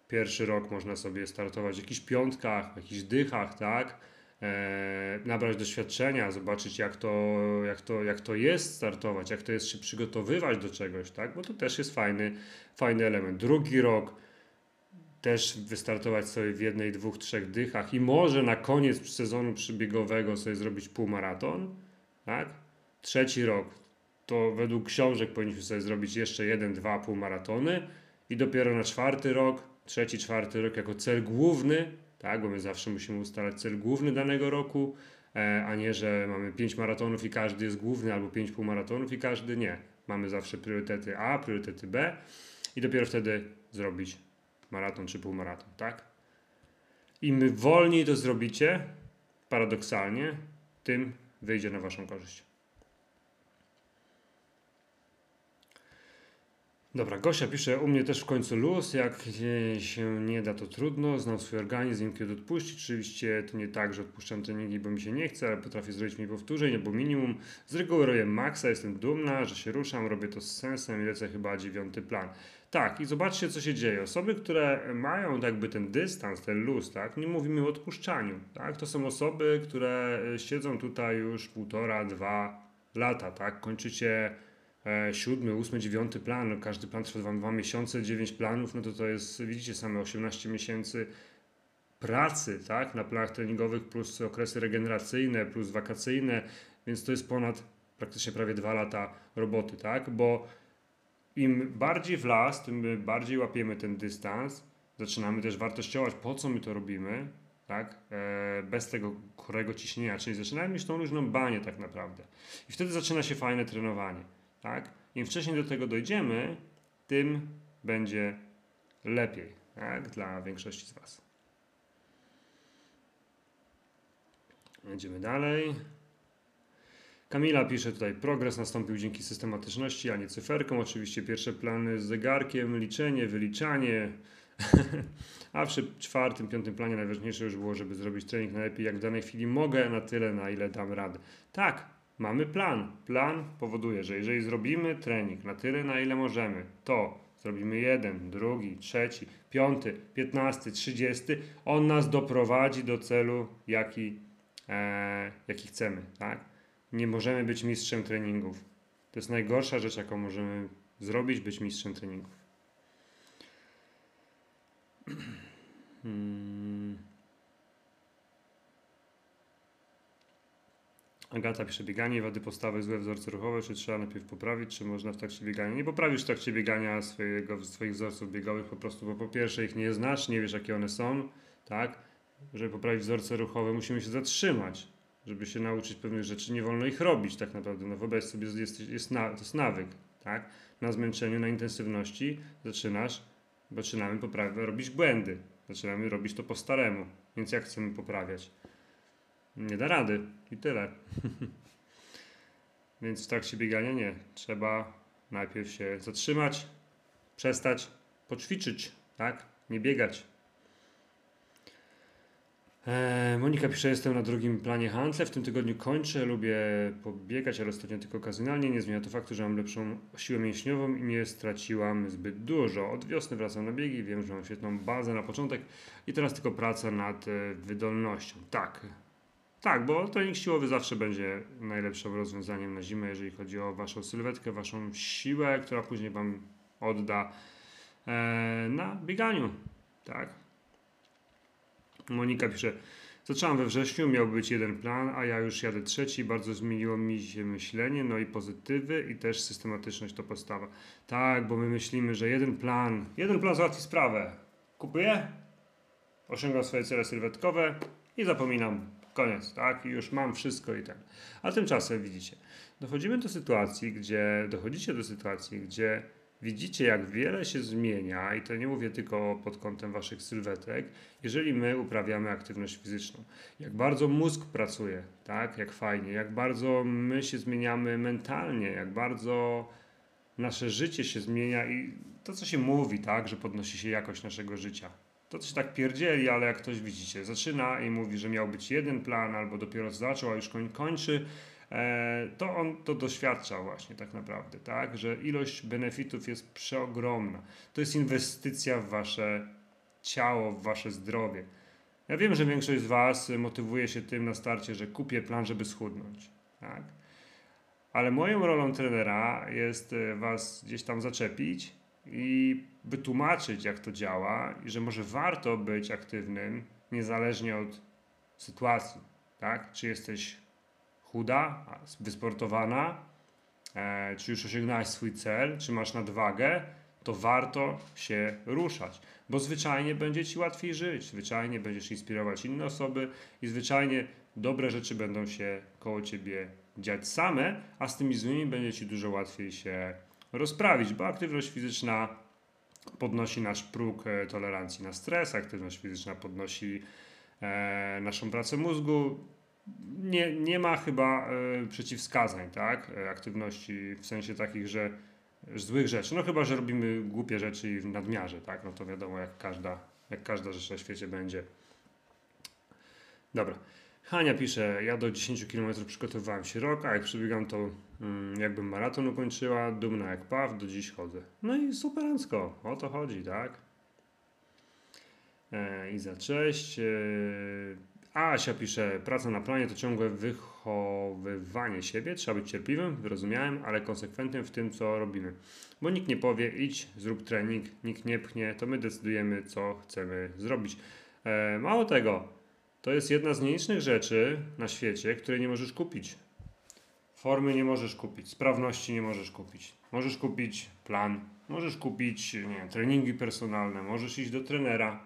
Pierwszy rok można sobie startować w jakichś piątkach, w jakichś dychach, tak? e, nabrać doświadczenia, zobaczyć jak to, jak, to, jak to jest startować, jak to jest się przygotowywać do czegoś, tak? Bo to też jest fajny, fajny element. Drugi rok też wystartować sobie w jednej, dwóch, trzech dychach i może na koniec sezonu przybiegowego sobie zrobić półmaraton, tak? Trzeci rok to według książek powinniśmy sobie zrobić jeszcze jeden, dwa półmaratony i dopiero na czwarty rok, trzeci, czwarty rok jako cel główny, tak? Bo my zawsze musimy ustalać cel główny danego roku, e, a nie, że mamy pięć maratonów i każdy jest główny, albo pięć półmaratonów i każdy nie. Mamy zawsze priorytety A, priorytety B i dopiero wtedy zrobić maraton czy półmaraton, tak? Im wolniej to zrobicie, paradoksalnie, tym wyjdzie na Waszą korzyść. Dobra, Gosia pisze, u mnie też w końcu luz, jak się nie da to trudno, znam swój organizm, kiedy odpuścić, oczywiście to nie tak, że odpuszczam treningi, bo mi się nie chce, ale potrafię zrobić mi powtórzeń albo minimum, z reguły robię maksa, jestem dumna, że się ruszam, robię to z sensem i lecę chyba dziewiąty plan. Tak, i zobaczcie, co się dzieje. Osoby, które mają jakby ten dystans, ten luz, tak, nie mówimy o odpuszczaniu, tak, to są osoby, które siedzą tutaj już półtora, dwa lata, tak, kończycie siódmy, ósmy, dziewiąty plan, no, każdy plan trwa dwa, dwa miesiące, dziewięć planów, no to to jest, widzicie, same 18 miesięcy pracy, tak, na planach treningowych, plus okresy regeneracyjne, plus wakacyjne, więc to jest ponad praktycznie prawie dwa lata roboty, tak, bo im bardziej w las, tym bardziej łapiemy ten dystans, zaczynamy też wartościować, po co my to robimy, tak? E, bez tego chorego ciśnienia, czyli zaczynamy mieć tą luźną banię tak naprawdę. I wtedy zaczyna się fajne trenowanie, tak? Im wcześniej do tego dojdziemy, tym będzie lepiej, tak? Dla większości z Was. Jedziemy dalej. Kamila pisze tutaj, progres nastąpił dzięki systematyczności, a nie cyferkom. Oczywiście pierwsze plany z zegarkiem, liczenie, wyliczanie. a w czwartym, piątym planie najważniejsze już było, żeby zrobić trening najlepiej jak w danej chwili mogę, na tyle, na ile dam radę. Tak, mamy plan. Plan powoduje, że jeżeli zrobimy trening na tyle, na ile możemy, to zrobimy jeden, drugi, trzeci, piąty, piętnasty, trzydziesty, on nas doprowadzi do celu, jaki, e, jaki chcemy, tak? nie możemy być mistrzem treningów. To jest najgorsza rzecz, jaką możemy zrobić, być mistrzem treningów. Hmm. Agata pisze bieganie, wady postawy, złe wzorce ruchowe, czy trzeba najpierw poprawić, czy można w trakcie biegania? Nie poprawisz w trakcie biegania swojego, swoich wzorców biegowych po prostu, bo po pierwsze ich nie znasz, nie wiesz jakie one są, tak? Żeby poprawić wzorce ruchowe musimy się zatrzymać żeby się nauczyć pewnych rzeczy, nie wolno ich robić tak naprawdę. No wyobraź sobie, jest, jest na, to jest nawyk, tak? Na zmęczeniu, na intensywności zaczynasz, zaczynamy poprawiać, robić błędy. Zaczynamy robić to po staremu. Więc jak chcemy poprawiać? Nie da rady i tyle. Więc w trakcie biegania nie. Trzeba najpierw się zatrzymać, przestać, poćwiczyć, tak? Nie biegać, E, Monika pisze, jestem na drugim planie handle, w tym tygodniu kończę, lubię pobiegać, ale ostatnio tylko okazjonalnie. Nie zmienia to faktu, że mam lepszą siłę mięśniową i nie straciłam zbyt dużo. Od wiosny wracam na biegi, wiem, że mam świetną bazę na początek i teraz tylko praca nad e, wydolnością. Tak, tak, bo trening siłowy zawsze będzie najlepszym rozwiązaniem na zimę, jeżeli chodzi o Waszą sylwetkę, Waszą siłę, która później Wam odda e, na bieganiu. Tak, Monika pisze, zaczęłam we wrześniu, miał być jeden plan, a ja już jadę trzeci, bardzo zmieniło mi się myślenie, no i pozytywy i też systematyczność to podstawa. Tak, bo my myślimy, że jeden plan, jeden plan załatwi sprawę. Kupuję, osiągam swoje cele sylwetkowe i zapominam. Koniec, tak? I już mam wszystko i tak. A tymczasem widzicie, dochodzimy do sytuacji, gdzie dochodzicie do sytuacji, gdzie Widzicie, jak wiele się zmienia, i to nie mówię tylko pod kątem waszych sylwetek, jeżeli my uprawiamy aktywność fizyczną. Jak bardzo mózg pracuje, tak? Jak fajnie, jak bardzo my się zmieniamy mentalnie, jak bardzo nasze życie się zmienia i to, co się mówi, tak, że podnosi się jakość naszego życia. To coś tak pierdzieli, ale jak ktoś widzicie, zaczyna i mówi, że miał być jeden plan, albo dopiero zaczął, a już koń, kończy, E, to on to doświadcza właśnie tak naprawdę, tak, że ilość benefitów jest przeogromna. To jest inwestycja w wasze ciało, w wasze zdrowie. Ja wiem, że większość z Was motywuje się tym na starcie, że kupię plan, żeby schudnąć. Tak? Ale moją rolą trenera jest Was gdzieś tam zaczepić i wytłumaczyć, jak to działa i że może warto być aktywnym niezależnie od sytuacji. Tak? Czy jesteś chuda, wysportowana, e, czy już osiągnąłeś swój cel, czy masz nadwagę, to warto się ruszać, bo zwyczajnie będzie ci łatwiej żyć, zwyczajnie będziesz inspirować inne osoby i zwyczajnie dobre rzeczy będą się koło ciebie dziać same, a z tymi złymi będzie ci dużo łatwiej się rozprawić, bo aktywność fizyczna podnosi nasz próg e, tolerancji na stres, aktywność fizyczna podnosi e, naszą pracę mózgu. Nie, nie ma chyba e, przeciwwskazań, tak? E, aktywności w sensie takich, że złych rzeczy. No chyba, że robimy głupie rzeczy i w nadmiarze, tak? No to wiadomo, jak każda, jak każda rzecz na świecie będzie. Dobra. Hania pisze, ja do 10 km przygotowywałem się rok, a jak przebiegam to mm, jakbym maraton ukończyła, dumna jak paw, do dziś chodzę. No i superancko, o to chodzi, tak? E, I za cześć. E, Asia pisze, praca na planie to ciągłe wychowywanie siebie, trzeba być cierpliwym, wyrozumiałym, ale konsekwentnym w tym, co robimy. Bo nikt nie powie, idź, zrób trening, nikt nie pchnie, to my decydujemy, co chcemy zrobić. E, mało tego, to jest jedna z nielicznych rzeczy na świecie, której nie możesz kupić. Formy nie możesz kupić, sprawności nie możesz kupić. Możesz kupić plan, możesz kupić nie treningi personalne, możesz iść do trenera,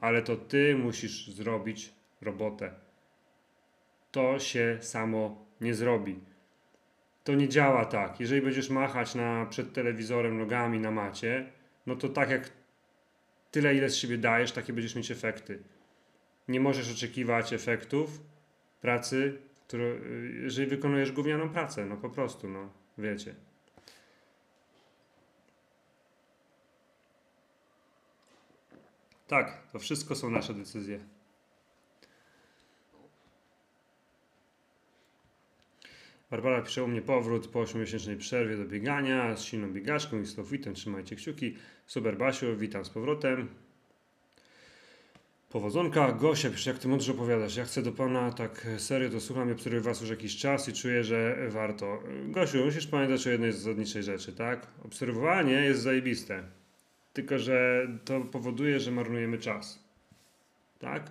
ale to ty musisz zrobić robotę. To się samo nie zrobi. To nie działa tak. Jeżeli będziesz machać na, przed telewizorem nogami na macie, no to tak jak tyle, ile z siebie dajesz, takie będziesz mieć efekty. Nie możesz oczekiwać efektów pracy, jeżeli wykonujesz gównianą pracę, no po prostu, no wiecie. Tak, to wszystko są nasze decyzje. Barbara pisze u mnie powrót po 8-miesięcznej przerwie do biegania z silną biegaczką i slofitem. Trzymajcie kciuki. Super Basiu, witam z powrotem. Powodzonka. Gosia pisze, jak ty mądrze opowiadasz. Ja chcę do pana tak serio, to słucham i obserwuję was już jakiś czas i czuję, że warto. Gosiu, musisz pamiętać o jednej zasadniczej rzeczy, tak? Obserwowanie jest zajebiste. Tylko, że to powoduje, że marnujemy czas. Tak?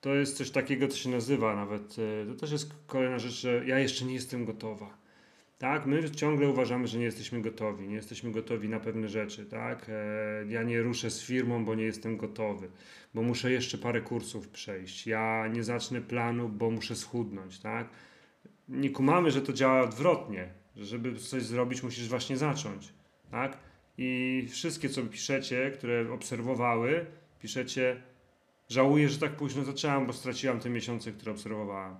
to jest coś takiego, co się nazywa nawet, e, to też jest kolejna rzecz, że ja jeszcze nie jestem gotowa. Tak, my ciągle uważamy, że nie jesteśmy gotowi, nie jesteśmy gotowi na pewne rzeczy, tak? E, ja nie ruszę z firmą, bo nie jestem gotowy, bo muszę jeszcze parę kursów przejść. Ja nie zacznę planu, bo muszę schudnąć, tak? Nie kumamy, że to działa odwrotnie, że żeby coś zrobić, musisz właśnie zacząć, tak? I wszystkie, co piszecie, które obserwowały, piszecie, Żałuję, że tak późno zaczęłam, bo straciłam te miesiące, które obserwowałam.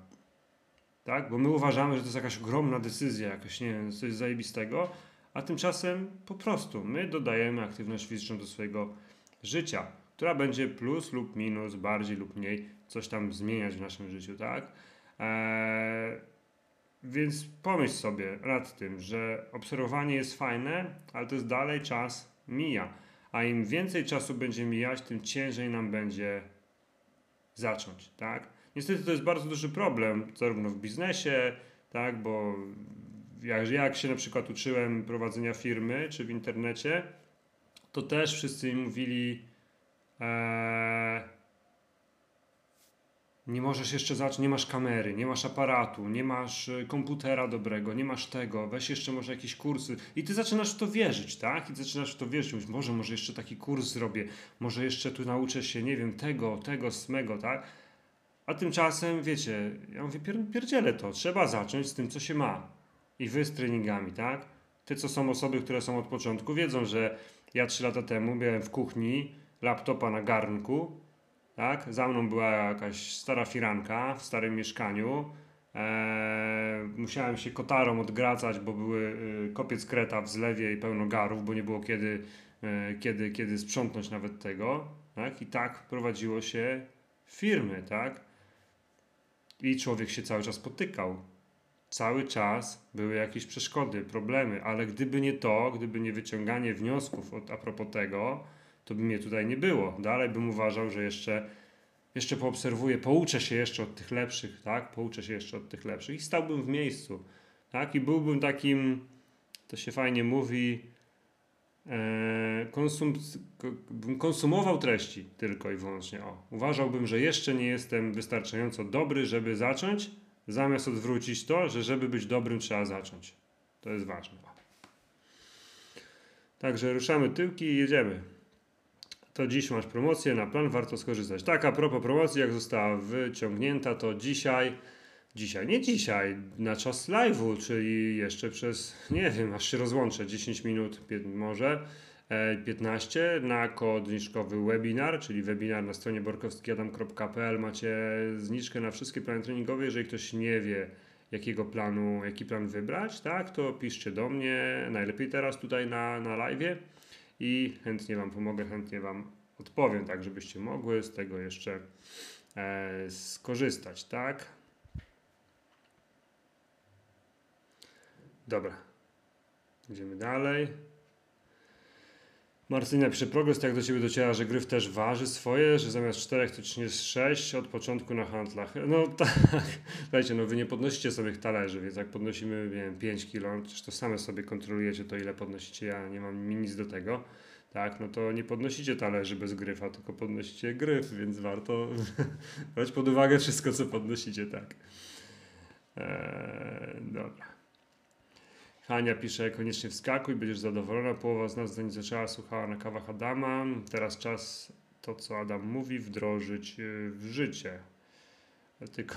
Tak? Bo my uważamy, że to jest jakaś ogromna decyzja, jakaś, nie wiem, coś zajebistego, a tymczasem po prostu my dodajemy aktywność fizyczną do swojego życia, która będzie plus lub minus, bardziej lub mniej, coś tam zmieniać w naszym życiu, tak? Eee, więc pomyśl sobie nad tym, że obserwowanie jest fajne, ale to jest dalej czas mija. A im więcej czasu będzie mijać, tym ciężej nam będzie zacząć, tak? Niestety to jest bardzo duży problem, zarówno w biznesie, tak, bo jak, jak się na przykład uczyłem prowadzenia firmy, czy w internecie, to też wszyscy mi mówili, ee, nie możesz jeszcze zacząć, nie masz kamery, nie masz aparatu, nie masz e, komputera dobrego, nie masz tego, weź jeszcze może jakieś kursy. I ty zaczynasz w to wierzyć, tak? I zaczynasz w to wierzyć, mówisz, może, może jeszcze taki kurs zrobię, może jeszcze tu nauczę się, nie wiem, tego, tego, smego, tak? A tymczasem, wiecie, ja mówię, pier pierdzielę to, trzeba zacząć z tym, co się ma. I wy z treningami, tak? Te, co są osoby, które są od początku, wiedzą, że ja trzy lata temu byłem w kuchni, laptopa na garnku, tak? Za mną była jakaś stara firanka w starym mieszkaniu. Eee, musiałem się kotarą odgracać, bo były y, kopiec kreta w zlewie i pełno garów, bo nie było kiedy, y, kiedy, kiedy sprzątnąć nawet tego. Tak? I tak prowadziło się firmy, tak? I człowiek się cały czas potykał. Cały czas były jakieś przeszkody, problemy, ale gdyby nie to, gdyby nie wyciąganie wniosków od, a propos tego, to by mnie tutaj nie było. Dalej bym uważał, że jeszcze, jeszcze poobserwuję, pouczę się jeszcze od tych lepszych, tak? Pouczę się jeszcze od tych lepszych i stałbym w miejscu, tak? I byłbym takim, to się fajnie mówi, konsum, bym konsumował treści tylko i wyłącznie. O, uważałbym, że jeszcze nie jestem wystarczająco dobry, żeby zacząć, zamiast odwrócić to, że żeby być dobrym trzeba zacząć. To jest ważne. Także ruszamy tyłki i jedziemy. To dziś masz promocję na plan, warto skorzystać. Tak, a propos promocji, jak została wyciągnięta, to dzisiaj, dzisiaj, nie dzisiaj, na czas live'u, czyli jeszcze przez, nie wiem, aż się rozłączę, 10 minut może, 15 e, na kod zniżkowy webinar, czyli webinar na stronie borkowskiadam.pl macie zniżkę na wszystkie plany treningowe, jeżeli ktoś nie wie, jakiego planu, jaki plan wybrać, tak, to piszcie do mnie, najlepiej teraz tutaj na, na live i chętnie Wam pomogę, chętnie Wam odpowiem, tak żebyście mogły z tego jeszcze e, skorzystać, tak? Dobra. Idziemy dalej. Martyna pisze progres, tak do Ciebie dociera, że gryf też waży swoje, że zamiast 4 to czy jest 6 od początku na handlach. No tak, słuchajcie, no Wy nie podnosicie sobie talerzy, więc jak podnosimy, nie wiem, 5 kg, przecież to same sobie kontrolujecie to ile podnosicie, ja nie mam nic do tego, tak, no to nie podnosicie talerzy bez gryfa, tylko podnosicie gryf, więc warto brać pod uwagę wszystko, co podnosicie, tak. Eee, dobra. Hania pisze, koniecznie wskakuj, będziesz zadowolona. Połowa z nas zanim zaczęła, słuchała na kawach Adama. Teraz czas to, co Adam mówi, wdrożyć y, w życie. Tylko,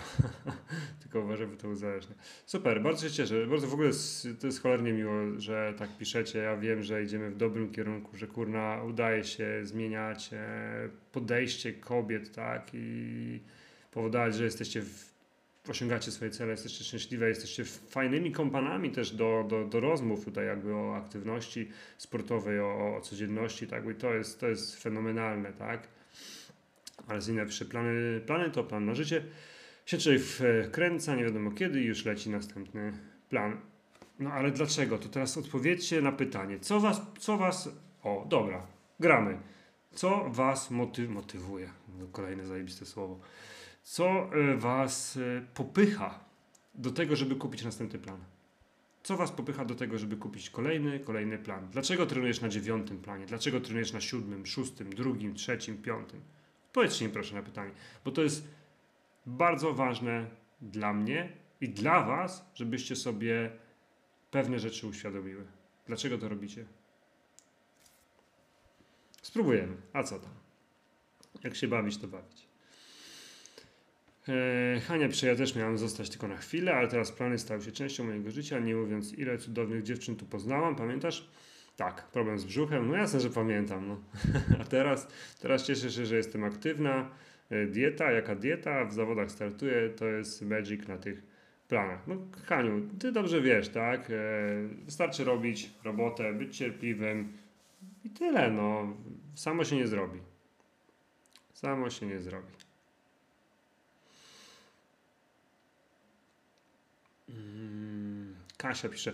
tylko uważam, że to uzależnia. Super, bardzo się cieszę. Bardzo w ogóle to jest cholernie miło, że tak piszecie. Ja wiem, że idziemy w dobrym kierunku, że kurna udaje się zmieniać e, podejście kobiet, tak? I powodować, że jesteście w osiągacie swoje cele, jesteście szczęśliwe, jesteście fajnymi kompanami też do, do, do rozmów tutaj jakby o aktywności sportowej, o, o codzienności, tak, i to jest, to jest fenomenalne, tak. Ale z pisze, plany, plany to plan na życie, się człowiek wkręca, nie wiadomo kiedy już leci następny plan. No ale dlaczego? To teraz odpowiedzcie na pytanie, co was, co was, o dobra, gramy, co was moty, motywuje, kolejne zajebiste słowo, co e, Was e, popycha do tego, żeby kupić następny plan? Co Was popycha do tego, żeby kupić kolejny, kolejny plan? Dlaczego trenujesz na dziewiątym planie? Dlaczego trenujesz na siódmym, szóstym, drugim, trzecim, piątym? Powiedzcie mi proszę na pytanie, bo to jest bardzo ważne dla mnie i dla Was, żebyście sobie pewne rzeczy uświadomiły. Dlaczego to robicie? Spróbujemy. A co tam? Jak się bawić, to bawić. E, Hania pisze, ja też miałam zostać tylko na chwilę, ale teraz plany stały się częścią mojego życia, nie mówiąc ile cudownych dziewczyn tu poznałam, pamiętasz? Tak, problem z brzuchem, no jasne, że pamiętam, no. A teraz, teraz cieszę się, że jestem aktywna, e, dieta, jaka dieta, w zawodach startuję, to jest magic na tych planach. No Haniu, ty dobrze wiesz, tak? E, wystarczy robić robotę, być cierpliwym i tyle, no. Samo się nie zrobi. Samo się nie zrobi. Kasia pisze.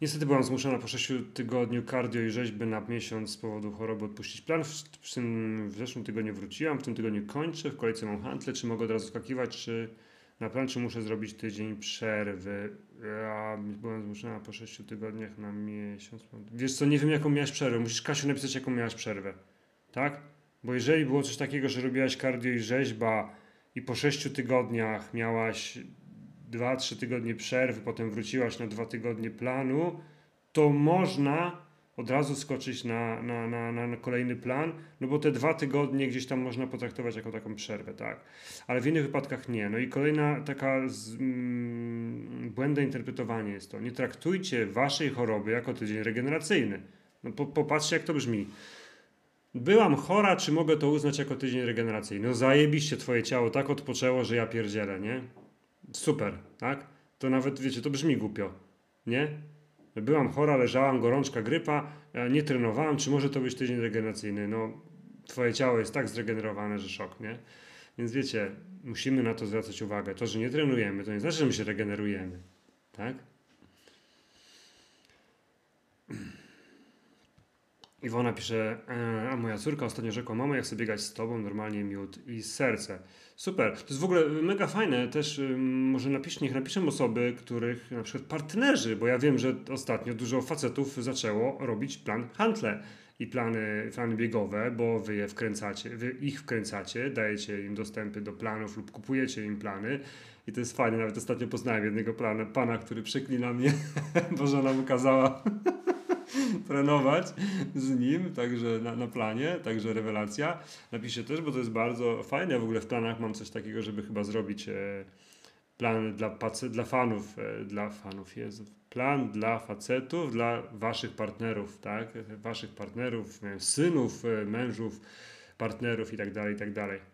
Niestety byłam zmuszona po 6 tygodniu cardio i rzeźby na miesiąc z powodu choroby odpuścić plan. W, tym, w zeszłym tygodniu wróciłam, w tym tygodniu kończę, w kolejce mam handle. Czy mogę od razu skakiwać, czy na plan, czy muszę zrobić tydzień przerwy? Ja byłam zmuszona po 6 tygodniach na miesiąc. Wiesz co, nie wiem jaką miałaś przerwę. Musisz Kasiu napisać jaką miałaś przerwę. Tak? Bo jeżeli było coś takiego, że robiłaś cardio i rzeźba i po 6 tygodniach miałaś 2-3 tygodnie przerwy, potem wróciłaś na 2 tygodnie planu, to można od razu skoczyć na, na, na, na, kolejny plan, no bo te dwa tygodnie gdzieś tam można potraktować jako taką przerwę, tak. Ale w innych wypadkach nie. No i kolejna taka z, mm, błędne interpretowanie jest to. Nie traktujcie waszej choroby jako tydzień regeneracyjny. No po, popatrzcie jak to brzmi. Byłam chora, czy mogę to uznać jako tydzień regeneracyjny? No zajebiście twoje ciało tak odpoczęło, że ja pierdzielę, nie? Super, tak? To nawet, wiecie, to brzmi głupio, nie? Byłam chora, leżałam, gorączka, grypa, nie trenowałam, czy może to być tydzień regeneracyjny? No, twoje ciało jest tak zregenerowane, że szok, nie? Więc wiecie, musimy na to zwracać uwagę. To, że nie trenujemy, to nie znaczy, że my się regenerujemy, tak? Iwona pisze, e, a moja córka ostatnio rzekła, mamo, ja chcę biegać z tobą, normalnie miód i serce. Super, to jest w ogóle mega fajne, też może napisz, niech napiszą osoby, których na przykład partnerzy, bo ja wiem, że ostatnio dużo facetów zaczęło robić plan handle i plany, plany biegowe, bo wy je wkręcacie, wy ich wkręcacie, dajecie im dostępy do planów lub kupujecie im plany i to jest fajne, nawet ostatnio poznałem jednego plana, pana, który przeklina mnie, bo żona mu kazała trenować z nim, także na, na planie, także rewelacja. Napiszę też, bo to jest bardzo fajne. W ogóle w planach mam coś takiego, żeby chyba zrobić e, plan dla, dla fanów, e, dla fanów, Jezu. Plan dla facetów, dla waszych partnerów, tak? Waszych partnerów, synów, e, mężów, partnerów i tak dalej, i tak dalej. E,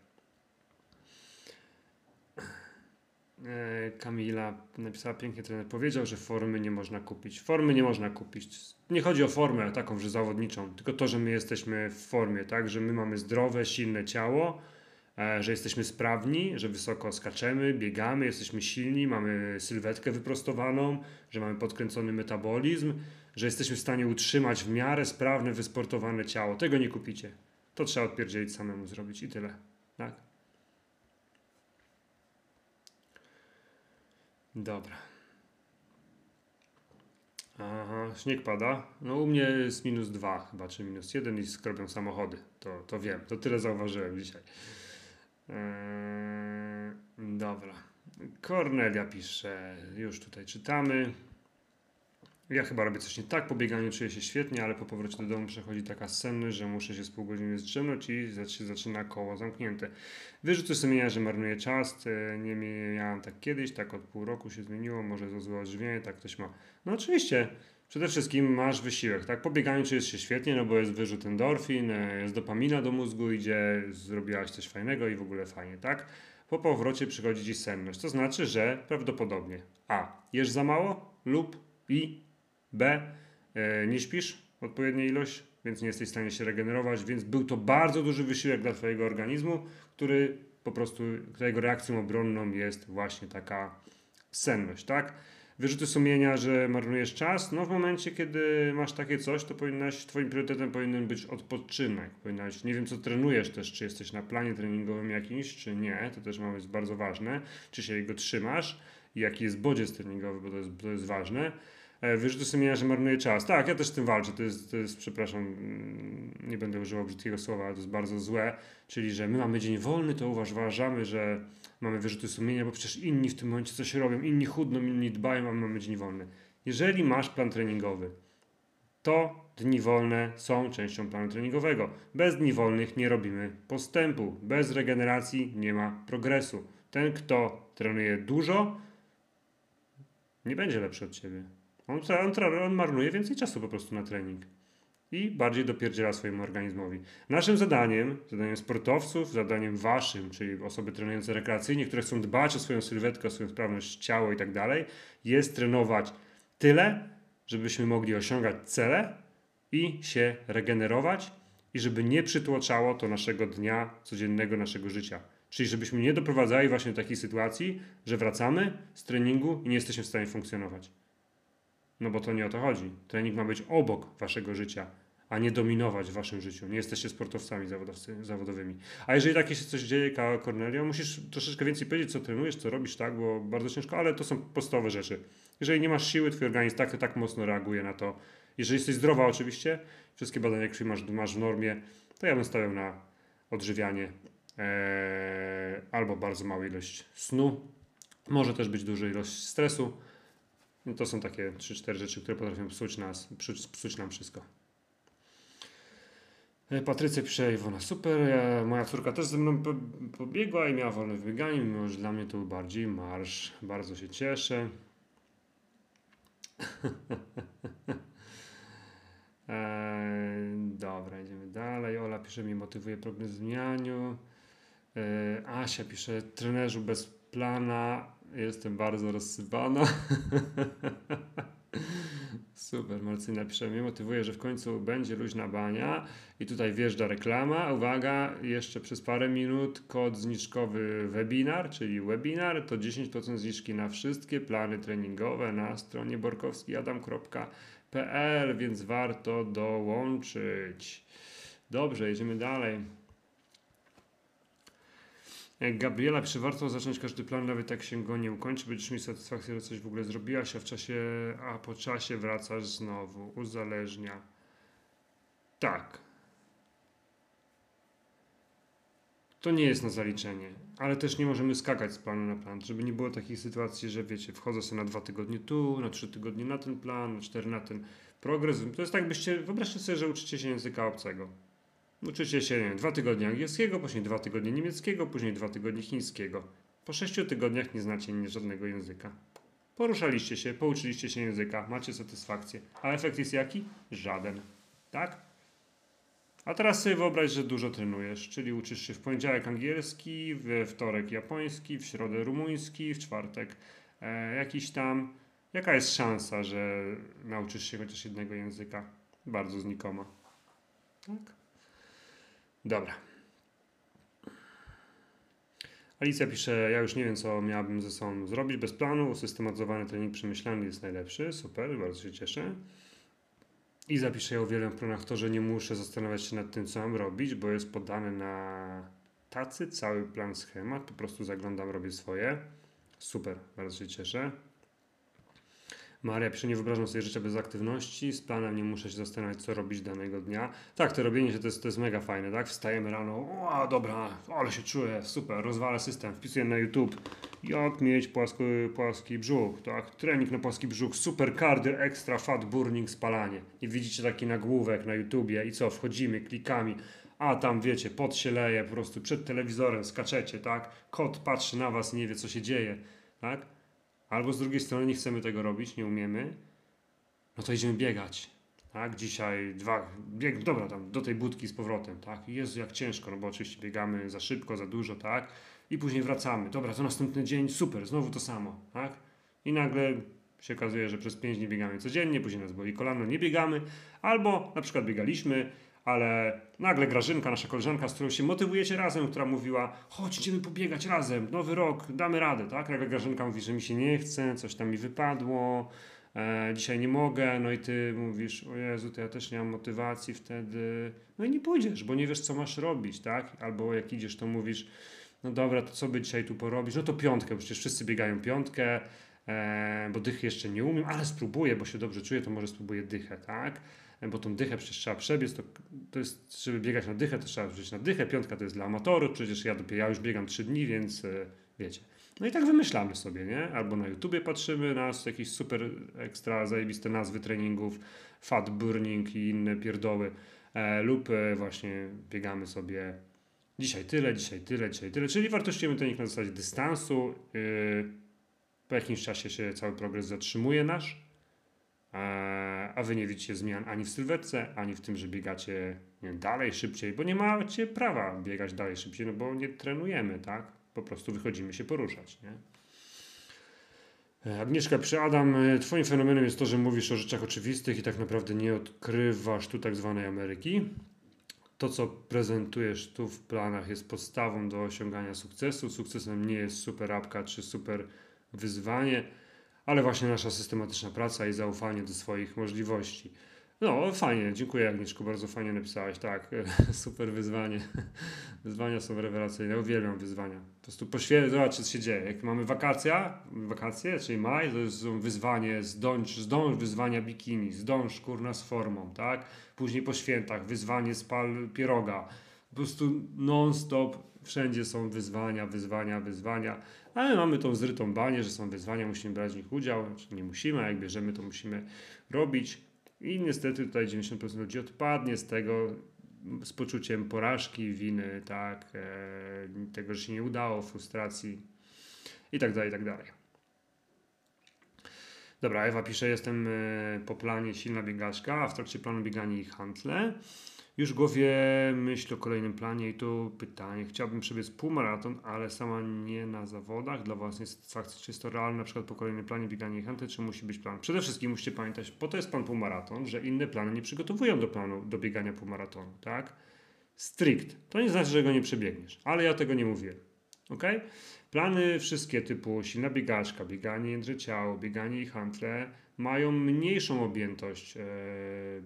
Kamila napisała pięknie, trener powiedział, że formy nie można kupić. Formy nie można kupić. Nie chodzi o formę taką, że zawodniczą, tylko to, że my jesteśmy w formie, tak, że my mamy zdrowe, silne ciało, e, że jesteśmy sprawni, że wysoko skaczemy, biegamy, jesteśmy silni, mamy sylwetkę wyprostowaną, że mamy podkręcony metabolizm, że jesteśmy w stanie utrzymać w miarę sprawne, wysportowane ciało. Tego nie kupicie. To trzeba odpierdzielić samemu zrobić i tyle. Tak? Dobra. Aha, śnieg pada. No u mnie jest minus dwa chyba, czy minus jeden i skrobią samochody. To, to wiem, to tyle zauważyłem dzisiaj. Eee, dobra. Kornelia pisze, już tutaj czytamy. Ja chyba robię coś nie tak, po bieganiu czuję się świetnie, ale po powrocie do domu przechodzi taka senność, że muszę się z pół godziny zdrzemnąć i się zaczyna koło zamknięte. Wyrzuty sumienia, że marnuję czas, e, nie miałem tak kiedyś, tak od pół roku się zmieniło, może za złe odżywienie, tak ktoś ma. No oczywiście, przede wszystkim masz wysiłek, tak? Po bieganiu czujesz się świetnie, no bo jest wyrzut endorfin, e, jest dopamina do mózgu, idzie, zrobiłaś coś fajnego i w ogóle fajnie, tak? Po powrocie przychodzi ci senność, to znaczy, że prawdopodobnie a. jesz za mało lub i B. E, nie śpisz odpowiedniej ilość, więc nie jesteś w stanie się regenerować, więc był to bardzo duży wysiłek dla Twojego organizmu, który po prostu, którego reakcją obronną jest właśnie taka senność, tak? Wyrzuty sumienia, że marnujesz czas, no w momencie, kiedy masz takie coś, to powinnaś, twoim priorytetem powinien być odpoczynek. Powinnaś, nie wiem co trenujesz też, czy jesteś na planie treningowym jakimś, czy nie, to też jest bardzo ważne, czy się jego trzymasz jaki jest bodziec treningowy, bo to jest, to jest ważne. E, wyrzuty sumienia, że marnuje czas. Tak, ja też z tym walczę. To jest, to jest, przepraszam, mm, nie będę używał brzydkiego słowa, ale to jest bardzo złe. Czyli, że my mamy dzień wolny, to uważamy, że mamy wyrzuty sumienia, bo przecież inni w tym momencie coś robią, inni chudną, inni dbają, a my mamy dzień wolny. Jeżeli masz plan treningowy, to dni wolne są częścią planu treningowego. Bez dni wolnych nie robimy postępu. Bez regeneracji nie ma progresu. Ten, kto trenuje dużo, nie będzie lepszy od ciebie. On, on, on marnuje więcej czasu po prostu na trening i bardziej dopierdziela swojemu organizmowi. Naszym zadaniem, zadaniem sportowców, zadaniem waszym, czyli osoby trenujące rekreacyjnie, które chcą dbać o swoją sylwetkę, o swoją sprawność ciała i tak dalej, jest trenować tyle, żebyśmy mogli osiągać cele i się regenerować i żeby nie przytłaczało to naszego dnia codziennego, naszego życia. Czyli żebyśmy nie doprowadzali właśnie do takiej sytuacji, że wracamy z treningu i nie jesteśmy w stanie funkcjonować. No bo to nie o to chodzi. Trening ma być obok waszego życia, a nie dominować w waszym życiu. Nie jesteście sportowcami zawodowymi. A jeżeli takie się coś dzieje, Cornelio, musisz troszeczkę więcej powiedzieć, co trenujesz, co robisz, tak, bo bardzo ciężko, ale to są podstawowe rzeczy. Jeżeli nie masz siły, twój organizm tak, tak mocno reaguje na to. Jeżeli jesteś zdrowa oczywiście, wszystkie badania krwi masz, masz w normie, to ja bym stawiał na odżywianie ee, albo bardzo małą ilość snu. Może też być duża ilość stresu no to są takie 3-4 rzeczy, które potrafią psuć, nas, psuć nam wszystko. E, Patrycja pisze, Iwona, super, ja, moja córka też ze mną pobiegła i miała wolne wybieganie, mimo że dla mnie to był bardziej marsz. Bardzo się cieszę. e, dobra, idziemy dalej. Ola pisze, mi motywuje problem zmianiu. E, Asia pisze, trenerzu bez plana Jestem bardzo rozsypana. Super, Marcyna pisze, mnie motywuje, że w końcu będzie luźna bania i tutaj wjeżdża reklama. Uwaga, jeszcze przez parę minut kod zniżkowy webinar, czyli webinar, to 10% zniżki na wszystkie plany treningowe na stronie borkowskiadam.pl PL, więc warto dołączyć. Dobrze, jedziemy dalej. Gabriela pisze, warto zacząć każdy plan, nawet jak się go nie ukończy, będziesz mieć satysfakcję, że coś w ogóle zrobiłaś, a w czasie, a po czasie wracasz znowu. Uzależnia. Tak. To nie jest na zaliczenie, ale też nie możemy skakać z planu na plan, żeby nie było takich sytuacji, że wiecie, wchodzę sobie na dwa tygodnie tu, na trzy tygodnie na ten plan, na cztery na ten progres. To jest tak, byście, wyobraźcie sobie, że uczycie się języka obcego. Uczycie się, nie wiem, dwa tygodnie angielskiego, później dwa tygodnie niemieckiego, później dwa tygodnie chińskiego. Po sześciu tygodniach nie znacie żadnego języka. Poruszaliście się, pouczyliście się języka, macie satysfakcję. A efekt jest jaki? Żaden. Tak? A teraz sobie wyobraź, że dużo trenujesz, czyli uczysz się w poniedziałek angielski, we wtorek japoński, w środę rumuński, w czwartek e, jakiś tam. Jaka jest szansa, że nauczysz się chociaż jednego języka? Bardzo znikoma. Tak? Dobra. Alicja pisze, ja już nie wiem, co miałabym ze sobą zrobić bez planu. Usystematyzowany trening przemyślany jest najlepszy. Super, bardzo się cieszę. I zapiszę, ja uwielbiam w planach to, że nie muszę zastanawiać się nad tym, co mam robić, bo jest podany na tacy cały plan, schemat. Po prostu zaglądam, robię swoje. Super, bardzo się cieszę. Maria pisze, nie wyobrażam sobie życia bez aktywności, z planem nie muszę się zastanawiać, co robić danego dnia. Tak, to robienie się to jest, to jest mega fajne, tak? Wstajemy rano, o dobra, ale się czuję, super, rozwalę system, wpisuję na YouTube, jak mieć płasko, płaski brzuch, tak? Trening na płaski brzuch, super cardio, extra fat burning, spalanie. I widzicie taki nagłówek na YouTubie i co, wchodzimy, klikami, a tam wiecie, pot się leje, po prostu przed telewizorem skaczecie, tak? Kot patrzy na was, nie wie co się dzieje, tak? Albo z drugiej strony nie chcemy tego robić, nie umiemy, no to idziemy biegać. Tak, dzisiaj dwa, bieg, dobra, tam do tej budki z powrotem, tak, Jezu, jak ciężko, no bo oczywiście biegamy za szybko, za dużo, tak, i później wracamy, dobra, to następny dzień, super, znowu to samo, tak, i nagle się okazuje, że przez pięć dni biegamy codziennie, później nas boli kolano, nie biegamy, albo na przykład biegaliśmy, ale nagle Grażynka, nasza koleżanka, z którą się motywujecie razem, która mówiła, chodź, idziemy pobiegać razem, nowy rok, damy radę, tak? Nagle Grażynka mówi, że mi się nie chce, coś tam mi wypadło, e, dzisiaj nie mogę, no i ty mówisz, o Jezu, to ja też nie mam motywacji wtedy, no i nie pójdziesz, bo nie wiesz, co masz robić, tak? Albo jak idziesz, to mówisz, no dobra, to co by dzisiaj tu porobić? No to piątkę, przecież wszyscy biegają piątkę, e, bo dychy jeszcze nie umiem, ale spróbuję, bo się dobrze czuję, to może spróbuję dychę, tak? Bo tą dychę przecież trzeba przebiec, to, to jest, żeby biegać na dychę, to trzeba wziąć na dychę, piątka to jest dla amatorów, przecież ja, dopiero, ja już biegam 3 dni, więc e, wiecie. No i tak wymyślamy sobie, nie? Albo na YouTubie patrzymy na jakieś super ekstra zajebiste nazwy treningów, fat burning i inne pierdoły, e, lub e, właśnie biegamy sobie dzisiaj tyle, dzisiaj tyle, dzisiaj tyle, czyli wartościujemy trening na zasadzie dystansu, yy, po jakimś czasie się cały progres zatrzymuje nasz, a wy nie widzicie zmian ani w sylwetce, ani w tym, że biegacie dalej, szybciej, bo nie macie prawa biegać dalej, szybciej, no bo nie trenujemy, tak? Po prostu wychodzimy się poruszać, nie? Agnieszka przy Adam, e, twoim fenomenem jest to, że mówisz o rzeczach oczywistych i tak naprawdę nie odkrywasz tu tak zwanej Ameryki. To, co prezentujesz tu w planach jest podstawą do osiągania sukcesu. Sukcesem nie jest super apka czy super wyzwanie, ale właśnie nasza systematyczna praca i zaufanie do swoich możliwości. No, fajnie, dziękuję Agnieszko, bardzo fajnie napisałeś, tak, super wyzwanie. Wyzwania są rewelacyjne, uwielbiam wyzwania. Po prostu poświęcę, zobacz co się dzieje. Jak mamy wakacja, wakacje, czyli maj, to jest wyzwanie zdąż, zdąż wyzwania bikini, zdąż kurna z formą, tak? Później po świętach wyzwanie spal pieroga. Po prostu non-stop wszędzie są wyzwania, wyzwania, wyzwania. Ale mamy tą zrytą banię, że są wyzwania, musimy brać w nich udział. Znaczy nie musimy, a jak bierzemy, to musimy robić. I niestety tutaj 90% ludzi odpadnie z tego z poczuciem porażki, winy, tak, e, tego, że się nie udało, frustracji i tak dalej, i tak dalej. Dobra, Ewa pisze, jestem e, po planie silna biegaczka, a w trakcie planu bieganie i handle. Już w głowie myśl o kolejnym planie i tu pytanie. Chciałbym przebiec półmaraton, ale sama nie na zawodach dla własnej satysfakcji. Czy jest to realne na przykład po kolejnym planie bieganie i hunty, czy musi być plan? Przede wszystkim musicie pamiętać, po to jest plan półmaraton, że inne plany nie przygotowują do planu do biegania półmaratonu, tak? Strict. To nie znaczy, że go nie przebiegniesz, ale ja tego nie mówię. ok? Plany wszystkie typu silna biegaczka, bieganie jędrze ciało, bieganie i hantle mają mniejszą objętość e,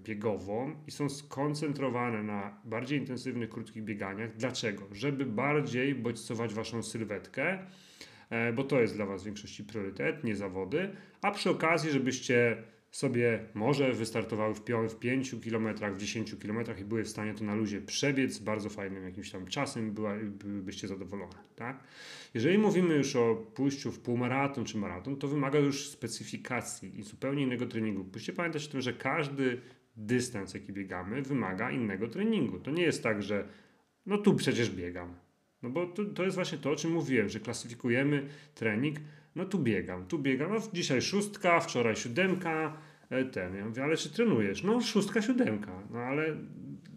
biegową i są skoncentrowane na bardziej intensywnych, krótkich bieganiach. Dlaczego? Żeby bardziej bodźcować waszą sylwetkę, e, bo to jest dla was w większości priorytet, nie zawody, a przy okazji, żebyście sobie może wystartowały w, w 5 km, w 10 km i były w stanie to na luzie przebiec z bardzo fajnym jakimś tam czasem, była, byłybyście zadowolone. Tak? Jeżeli mówimy już o pójściu w półmaraton czy maraton, to wymaga już specyfikacji i zupełnie innego treningu. Musicie pamiętać o tym, że każdy dystans, jaki biegamy, wymaga innego treningu. To nie jest tak, że no tu przecież biegam. No bo to, to jest właśnie to, o czym mówiłem, że klasyfikujemy trening no tu biegam, tu biegam, no dzisiaj szóstka, wczoraj siódemka, e, ten. Ja mówię, ale czy trenujesz? No szóstka, siódemka. No ale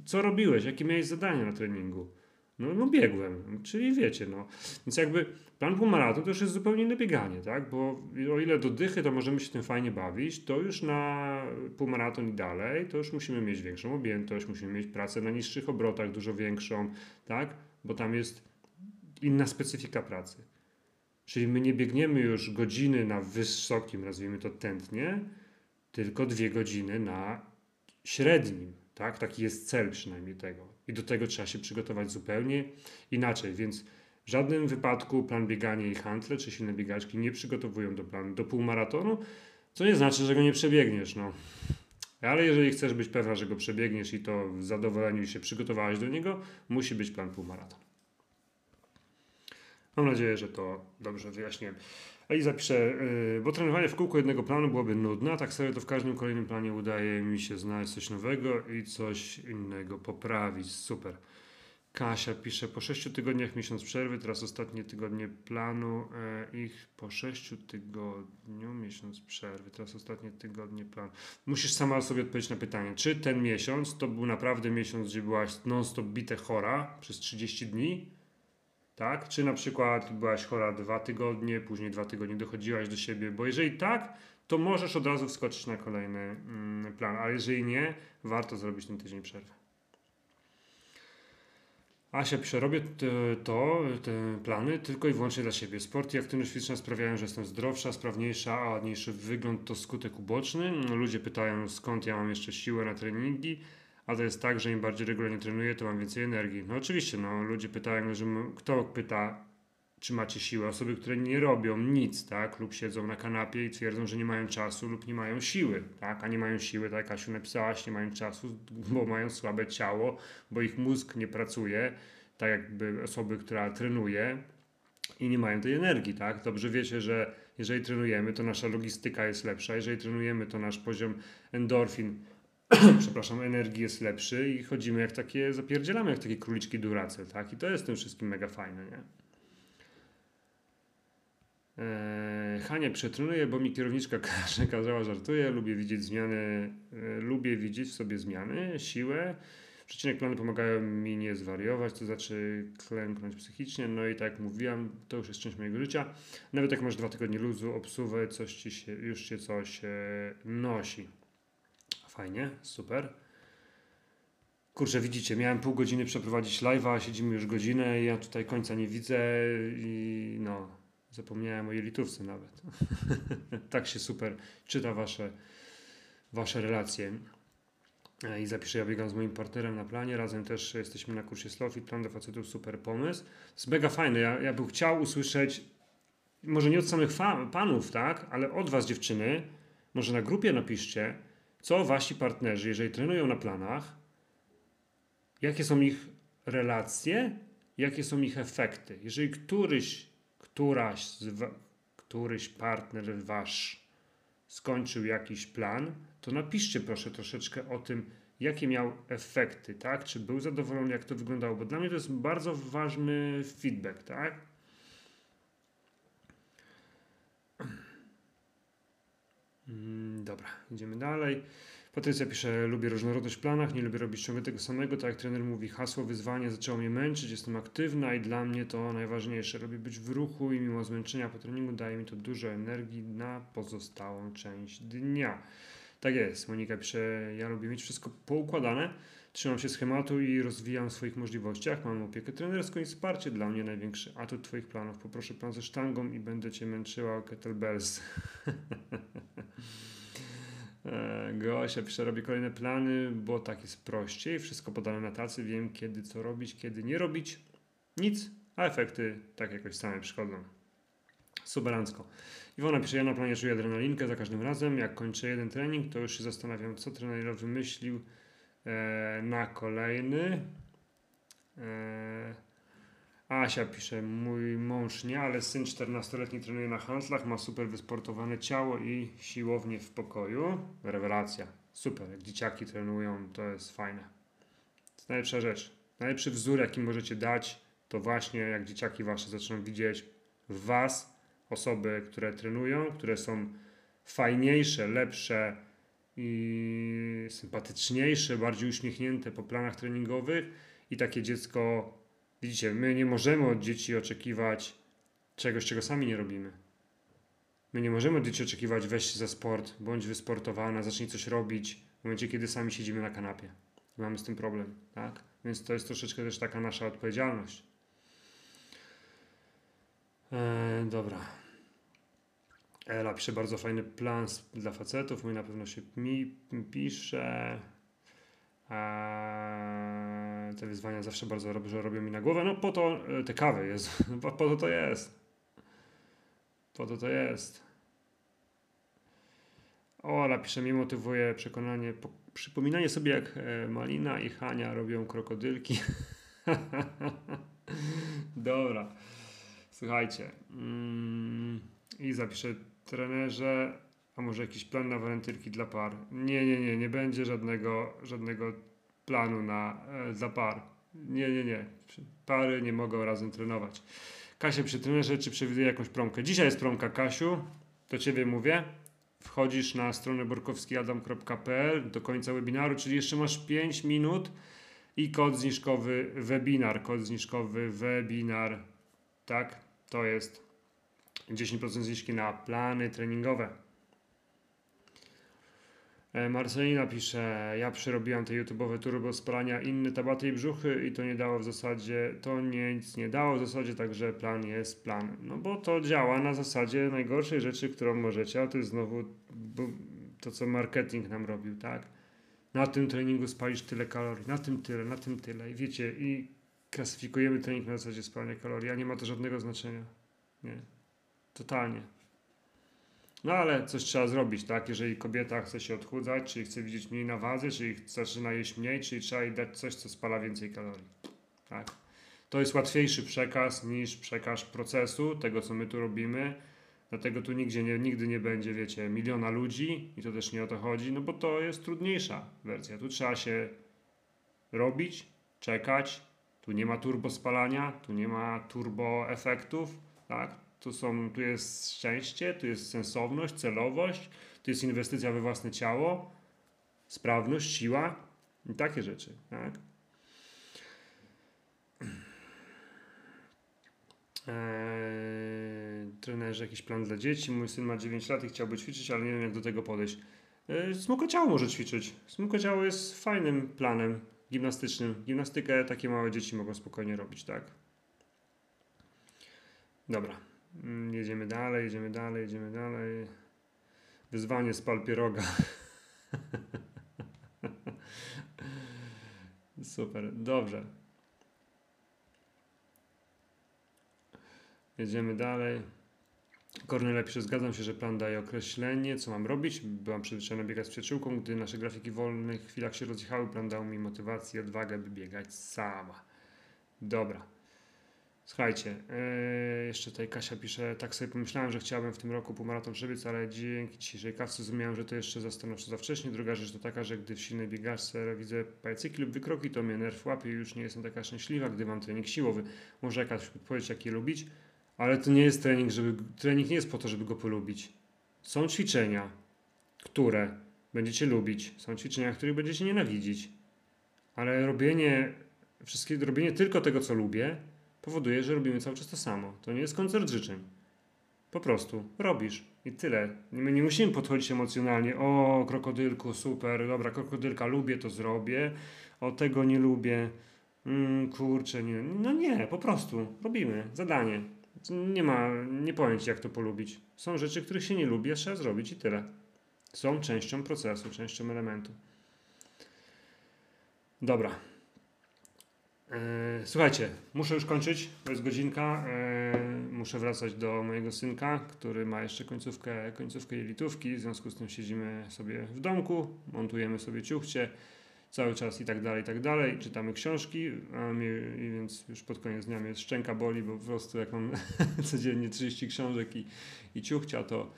co robiłeś? Jakie miałeś zadania na treningu? No, no biegłem, czyli wiecie, no. Więc jakby plan półmaraton to już jest zupełnie inne bieganie, tak? Bo o ile do dychy to możemy się tym fajnie bawić, to już na półmaraton i dalej, to już musimy mieć większą objętość, musimy mieć pracę na niższych obrotach, dużo większą, tak? Bo tam jest inna specyfika pracy. Czyli my nie biegniemy już godziny na wysokim, nazwijmy to tętnie, tylko dwie godziny na średnim. Tak? Taki jest cel przynajmniej tego. I do tego trzeba się przygotować zupełnie inaczej. Więc w żadnym wypadku plan biegania i handle czy silne biegaczki nie przygotowują do planu do półmaratonu, co nie znaczy, że go nie przebiegniesz. No. Ale jeżeli chcesz być pewna, że go przebiegniesz i to w zadowoleniu się przygotowałeś do niego, musi być plan półmaraton. Mam nadzieję, że to dobrze wyjaśniłem. A i zapiszę, yy, bo trenowanie w kółku jednego planu byłoby nudne, a tak sobie to w każdym kolejnym planie udaje mi się znaleźć coś nowego i coś innego poprawić. Super. Kasia pisze, po 6 tygodniach miesiąc przerwy, teraz ostatnie tygodnie planu e, ich po 6 tygodniu miesiąc przerwy, teraz ostatnie tygodnie planu. Musisz sama sobie odpowiedzieć na pytanie, czy ten miesiąc to był naprawdę miesiąc, gdzie byłaś non-stop bite chora przez 30 dni, tak? Czy na przykład byłaś chora dwa tygodnie, później dwa tygodnie dochodziłaś do siebie, bo jeżeli tak, to możesz od razu wskoczyć na kolejny mm, plan, a jeżeli nie, warto zrobić ten tydzień przerwy. Asia pisze, robię to, te plany tylko i wyłącznie dla siebie. Sport i aktywność fizyczna sprawiają, że jestem zdrowsza, sprawniejsza, a ładniejszy wygląd to skutek uboczny. Ludzie pytają, skąd ja mam jeszcze siłę na treningi a to jest tak, że im bardziej regularnie trenuję, to mam więcej energii. No oczywiście, no, ludzie pytają, że kto pyta, czy macie siłę? Osoby, które nie robią nic, tak, lub siedzą na kanapie i twierdzą, że nie mają czasu lub nie mają siły, tak, a nie mają siły, tak jak Asiu napisałaś, nie mają czasu, bo mają słabe ciało, bo ich mózg nie pracuje, tak jakby osoby, która trenuje i nie mają tej energii, tak. Dobrze wiecie, że jeżeli trenujemy, to nasza logistyka jest lepsza, jeżeli trenujemy, to nasz poziom endorfin przepraszam, energii jest lepszy i chodzimy jak takie, zapierdzielamy jak takie króliczki duracel, tak? I to jest tym wszystkim mega fajne, nie? Eee, Hania przetrenuje, bo mi kierowniczka kazała, żartuje, lubię widzieć zmiany, e, lubię widzieć w sobie zmiany, siłę. Przecinek plany pomagają mi nie zwariować, to znaczy klęknąć psychicznie. No i tak jak mówiłam, to już jest część mojego życia. Nawet jak masz dwa tygodnie luzu, obsuwę, coś ci się, już się coś e, nosi. Fajnie, super. Kurczę, widzicie, miałem pół godziny przeprowadzić live'a, siedzimy już godzinę i ja tutaj końca nie widzę i no, zapomniałem o jelitówce nawet. tak się super czyta wasze, wasze relacje. I zapiszę, ja biegam z moim partnerem na planie, razem też jesteśmy na kursie Slowfit, plan do facetów, super pomysł. Jest mega fajne, ja, ja bym chciał usłyszeć, może nie od samych panów, tak, ale od was dziewczyny, może na grupie napiszcie, co wasi partnerzy, jeżeli trenują na planach, jakie są ich relacje, jakie są ich efekty. Jeżeli któryś, któraś, któryś partner wasz skończył jakiś plan, to napiszcie proszę troszeczkę o tym, jakie miał efekty, tak? Czy był zadowolony, jak to wyglądało, bo dla mnie to jest bardzo ważny feedback, tak? Dobra, idziemy dalej. Patrycja pisze, lubię różnorodność w planach, nie lubię robić ciągle tego samego. Tak jak trener mówi, hasło wyzwanie zaczęło mnie męczyć, jestem aktywna i dla mnie to najważniejsze. Lubię być w ruchu i mimo zmęczenia po treningu daje mi to dużo energii na pozostałą część dnia. Tak jest, Monika pisze, ja lubię mieć wszystko poukładane. Trzymam się schematu i rozwijam w swoich możliwościach. Mam opiekę trenerską i wsparcie dla mnie największy atut Twoich planów. Poproszę plan ze sztangą i będę Cię męczyła o kettlebells. E, Gosia pisze, robię kolejne plany, bo tak jest prościej. Wszystko podane na tacy, wiem kiedy co robić, kiedy nie robić. Nic, a efekty tak jakoś same przychodzą. Superancko. Iwona pisze, ja na planie czuję adrenalinkę za każdym razem. Jak kończę jeden trening, to już się zastanawiam, co trener wymyślił na kolejny. E, Asia pisze, mój mąż nie, ale syn 14-letni trenuje na handlach, ma super wysportowane ciało i siłownię w pokoju. Rewelacja. Super, jak dzieciaki trenują, to jest fajne. To jest najlepsza rzecz. Najlepszy wzór, jaki możecie dać, to właśnie jak dzieciaki wasze zaczną widzieć w was osoby, które trenują, które są fajniejsze, lepsze i sympatyczniejsze, bardziej uśmiechnięte po planach treningowych i takie dziecko, widzicie, my nie możemy od dzieci oczekiwać czegoś, czego sami nie robimy. My nie możemy od dzieci oczekiwać weź się za sport, bądź wysportowana, zacznij coś robić w momencie, kiedy sami siedzimy na kanapie. Mamy z tym problem, tak? Więc to jest troszeczkę też taka nasza odpowiedzialność. Eee, dobra. Ela pisze bardzo fajny plan dla facetów. Mój na pewno się mi pisze. Eee, te wyzwania zawsze bardzo dobrze robią mi na głowę. No po to e, te kawy jest. No, po, po to to jest. Po to to jest. Ola pisze, mnie motywuje przekonanie, po, przypominanie sobie jak e, Malina i Hania robią krokodylki. Dobra. Słuchajcie. Mm, I zapiszę trenerze, a może jakiś plan na walentynki dla par. Nie, nie, nie, nie będzie żadnego, żadnego planu na, e, dla par. Nie, nie, nie. Pary nie mogą razem trenować. Kasia przy trenerze, czy przewiduje jakąś promkę? Dzisiaj jest promka, Kasiu. Do Ciebie mówię. Wchodzisz na stronę borkowskiadam.pl do końca webinaru, czyli jeszcze masz 5 minut i kod zniżkowy webinar. Kod zniżkowy webinar. Tak, to jest 10% zniżki na plany treningowe. E, Marcelina pisze, ja przerobiłam te YouTube'owe turbo spalania, inne tabaty i brzuchy i to nie dało w zasadzie, to nic nie dało w zasadzie, także plan jest plan. No bo to działa na zasadzie najgorszej rzeczy, którą możecie, a to jest znowu to, co marketing nam robił, tak? Na tym treningu spalisz tyle kalorii, na tym tyle, na tym tyle i wiecie, i klasyfikujemy trening na zasadzie spalania kalorii, a nie ma to żadnego znaczenia. Nie. Totalnie. No ale coś trzeba zrobić, tak? Jeżeli kobieta chce się odchudzać, czyli chce widzieć mniej na wadze, czyli zaczyna jeść mniej, czyli trzeba jej dać coś, co spala więcej kalorii. Tak? To jest łatwiejszy przekaz niż przekaz procesu, tego co my tu robimy. Dlatego tu nigdzie nie, nigdy nie będzie, wiecie, miliona ludzi i to też nie o to chodzi, no bo to jest trudniejsza wersja. Tu trzeba się robić, czekać, tu nie ma turbo spalania, tu nie ma turbo efektów, tak? Tu, są, tu jest szczęście, tu jest sensowność, celowość, tu jest inwestycja we własne ciało, sprawność, siła i takie rzeczy, tak? Eee, trenerze, jakiś plan dla dzieci. Mój syn ma 9 lat i chciałby ćwiczyć, ale nie wiem jak do tego podejść. Eee, Smuko ciało może ćwiczyć. Smuko ciało jest fajnym planem gimnastycznym. Gimnastykę takie małe dzieci mogą spokojnie robić, tak? Dobra. Mm, Jedziemy dalej, jedziemy dalej, jedziemy dalej. Wyzwanie z palpieroga. Super, dobrze. Jedziemy dalej. Kornelia pisze, zgadzam się, że plan daje określenie, co mam robić. Byłam przyzwyczajona biegać z przyjaciółką, gdy nasze grafiki w wolnych chwilach się rozjechały, plan dał mi motywację, odwagę, by biegać sama. Dobra. Słuchajcie, yy, jeszcze tutaj Kasia pisze, tak sobie pomyślałem, że chciałabym w tym roku półmaraton przebiec, ale dzięki dzisiejszej kawce zrozumiałem, że to jeszcze za stanowczo za wcześnie. Druga rzecz to taka, że gdy w silnej biegaczce widzę pajacyki lub wykroki, to mnie nerw łapie i już nie jestem taka szczęśliwa, gdy mam trening siłowy. Może jakaś odpowiedź, jak je lubić? Ale to nie jest trening, żeby. Trening nie jest po to, żeby go polubić. Są ćwiczenia, które będziecie lubić, są ćwiczenia, których będziecie nienawidzić. Ale robienie, wszystkie, robienie tylko tego, co lubię, powoduje, że robimy cały czas to samo. To nie jest koncert życzeń. Po prostu robisz i tyle. My nie musimy podchodzić emocjonalnie. O, krokodylku, super, dobra, krokodylka, lubię, to zrobię. o tego nie lubię, mm, kurczę, nie. No nie, po prostu robimy zadanie. Nie ma, nie ci jak to polubić. Są rzeczy, których się nie lubi, a trzeba zrobić i tyle. Są częścią procesu, częścią elementu. Dobra. E, Słuchajcie, muszę już kończyć, to jest godzinka. E, Muszę wracać do mojego synka, który ma jeszcze końcówkę, końcówkę jelitówki. W związku z tym siedzimy sobie w domku, montujemy sobie ciuchcie cały czas i tak dalej, i tak dalej. Czytamy książki, mnie, więc już pod koniec dnia mnie szczęka boli, bo po prostu jak mam codziennie 30 książek i, i ciuchcia, to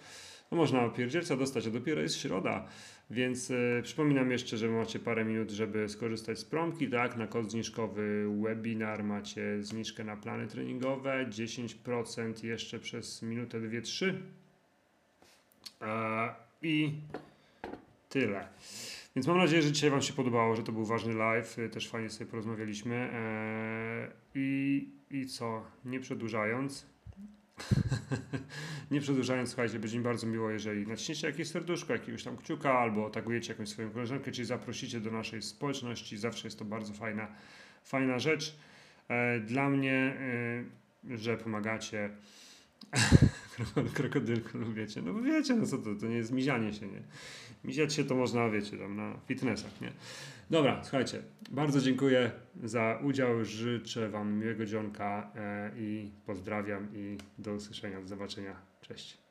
no można pierdzielca dostać, a dopiero jest środa. Więc e, przypominam jeszcze, że macie parę minut, żeby skorzystać z promki, tak? Na kod zniżkowy webinar macie zniżkę na plany treningowe, 10% jeszcze przez minutę, dwie, trzy. E, I tyle. Więc mam nadzieję, że dzisiaj Wam się podobało, że to był ważny live. e, Też fajnie sobie porozmawialiśmy. I, I co? Nie przedłużając. nie przedłużając, słuchajcie, będzie mi bardzo miło, jeżeli naciśniecie jakieś serduszko, jakiegoś tam kciuka, albo tagujecie jakąś swoją koleżankę, czyli zaprosicie do naszej społeczności. Zawsze jest to bardzo fajna, fajna rzecz. E, Dla mnie, e, że pomagacie krokodylku, no wiecie, no wiecie, no co to, to nie jest mizianie się, nie? Miziać się to można, wiecie, tam na fitnessach, nie? Dobra, słuchajcie, bardzo dziękuję za udział, życzę Wam miłego dzionka e, i pozdrawiam i do usłyszenia, do zobaczenia, cześć.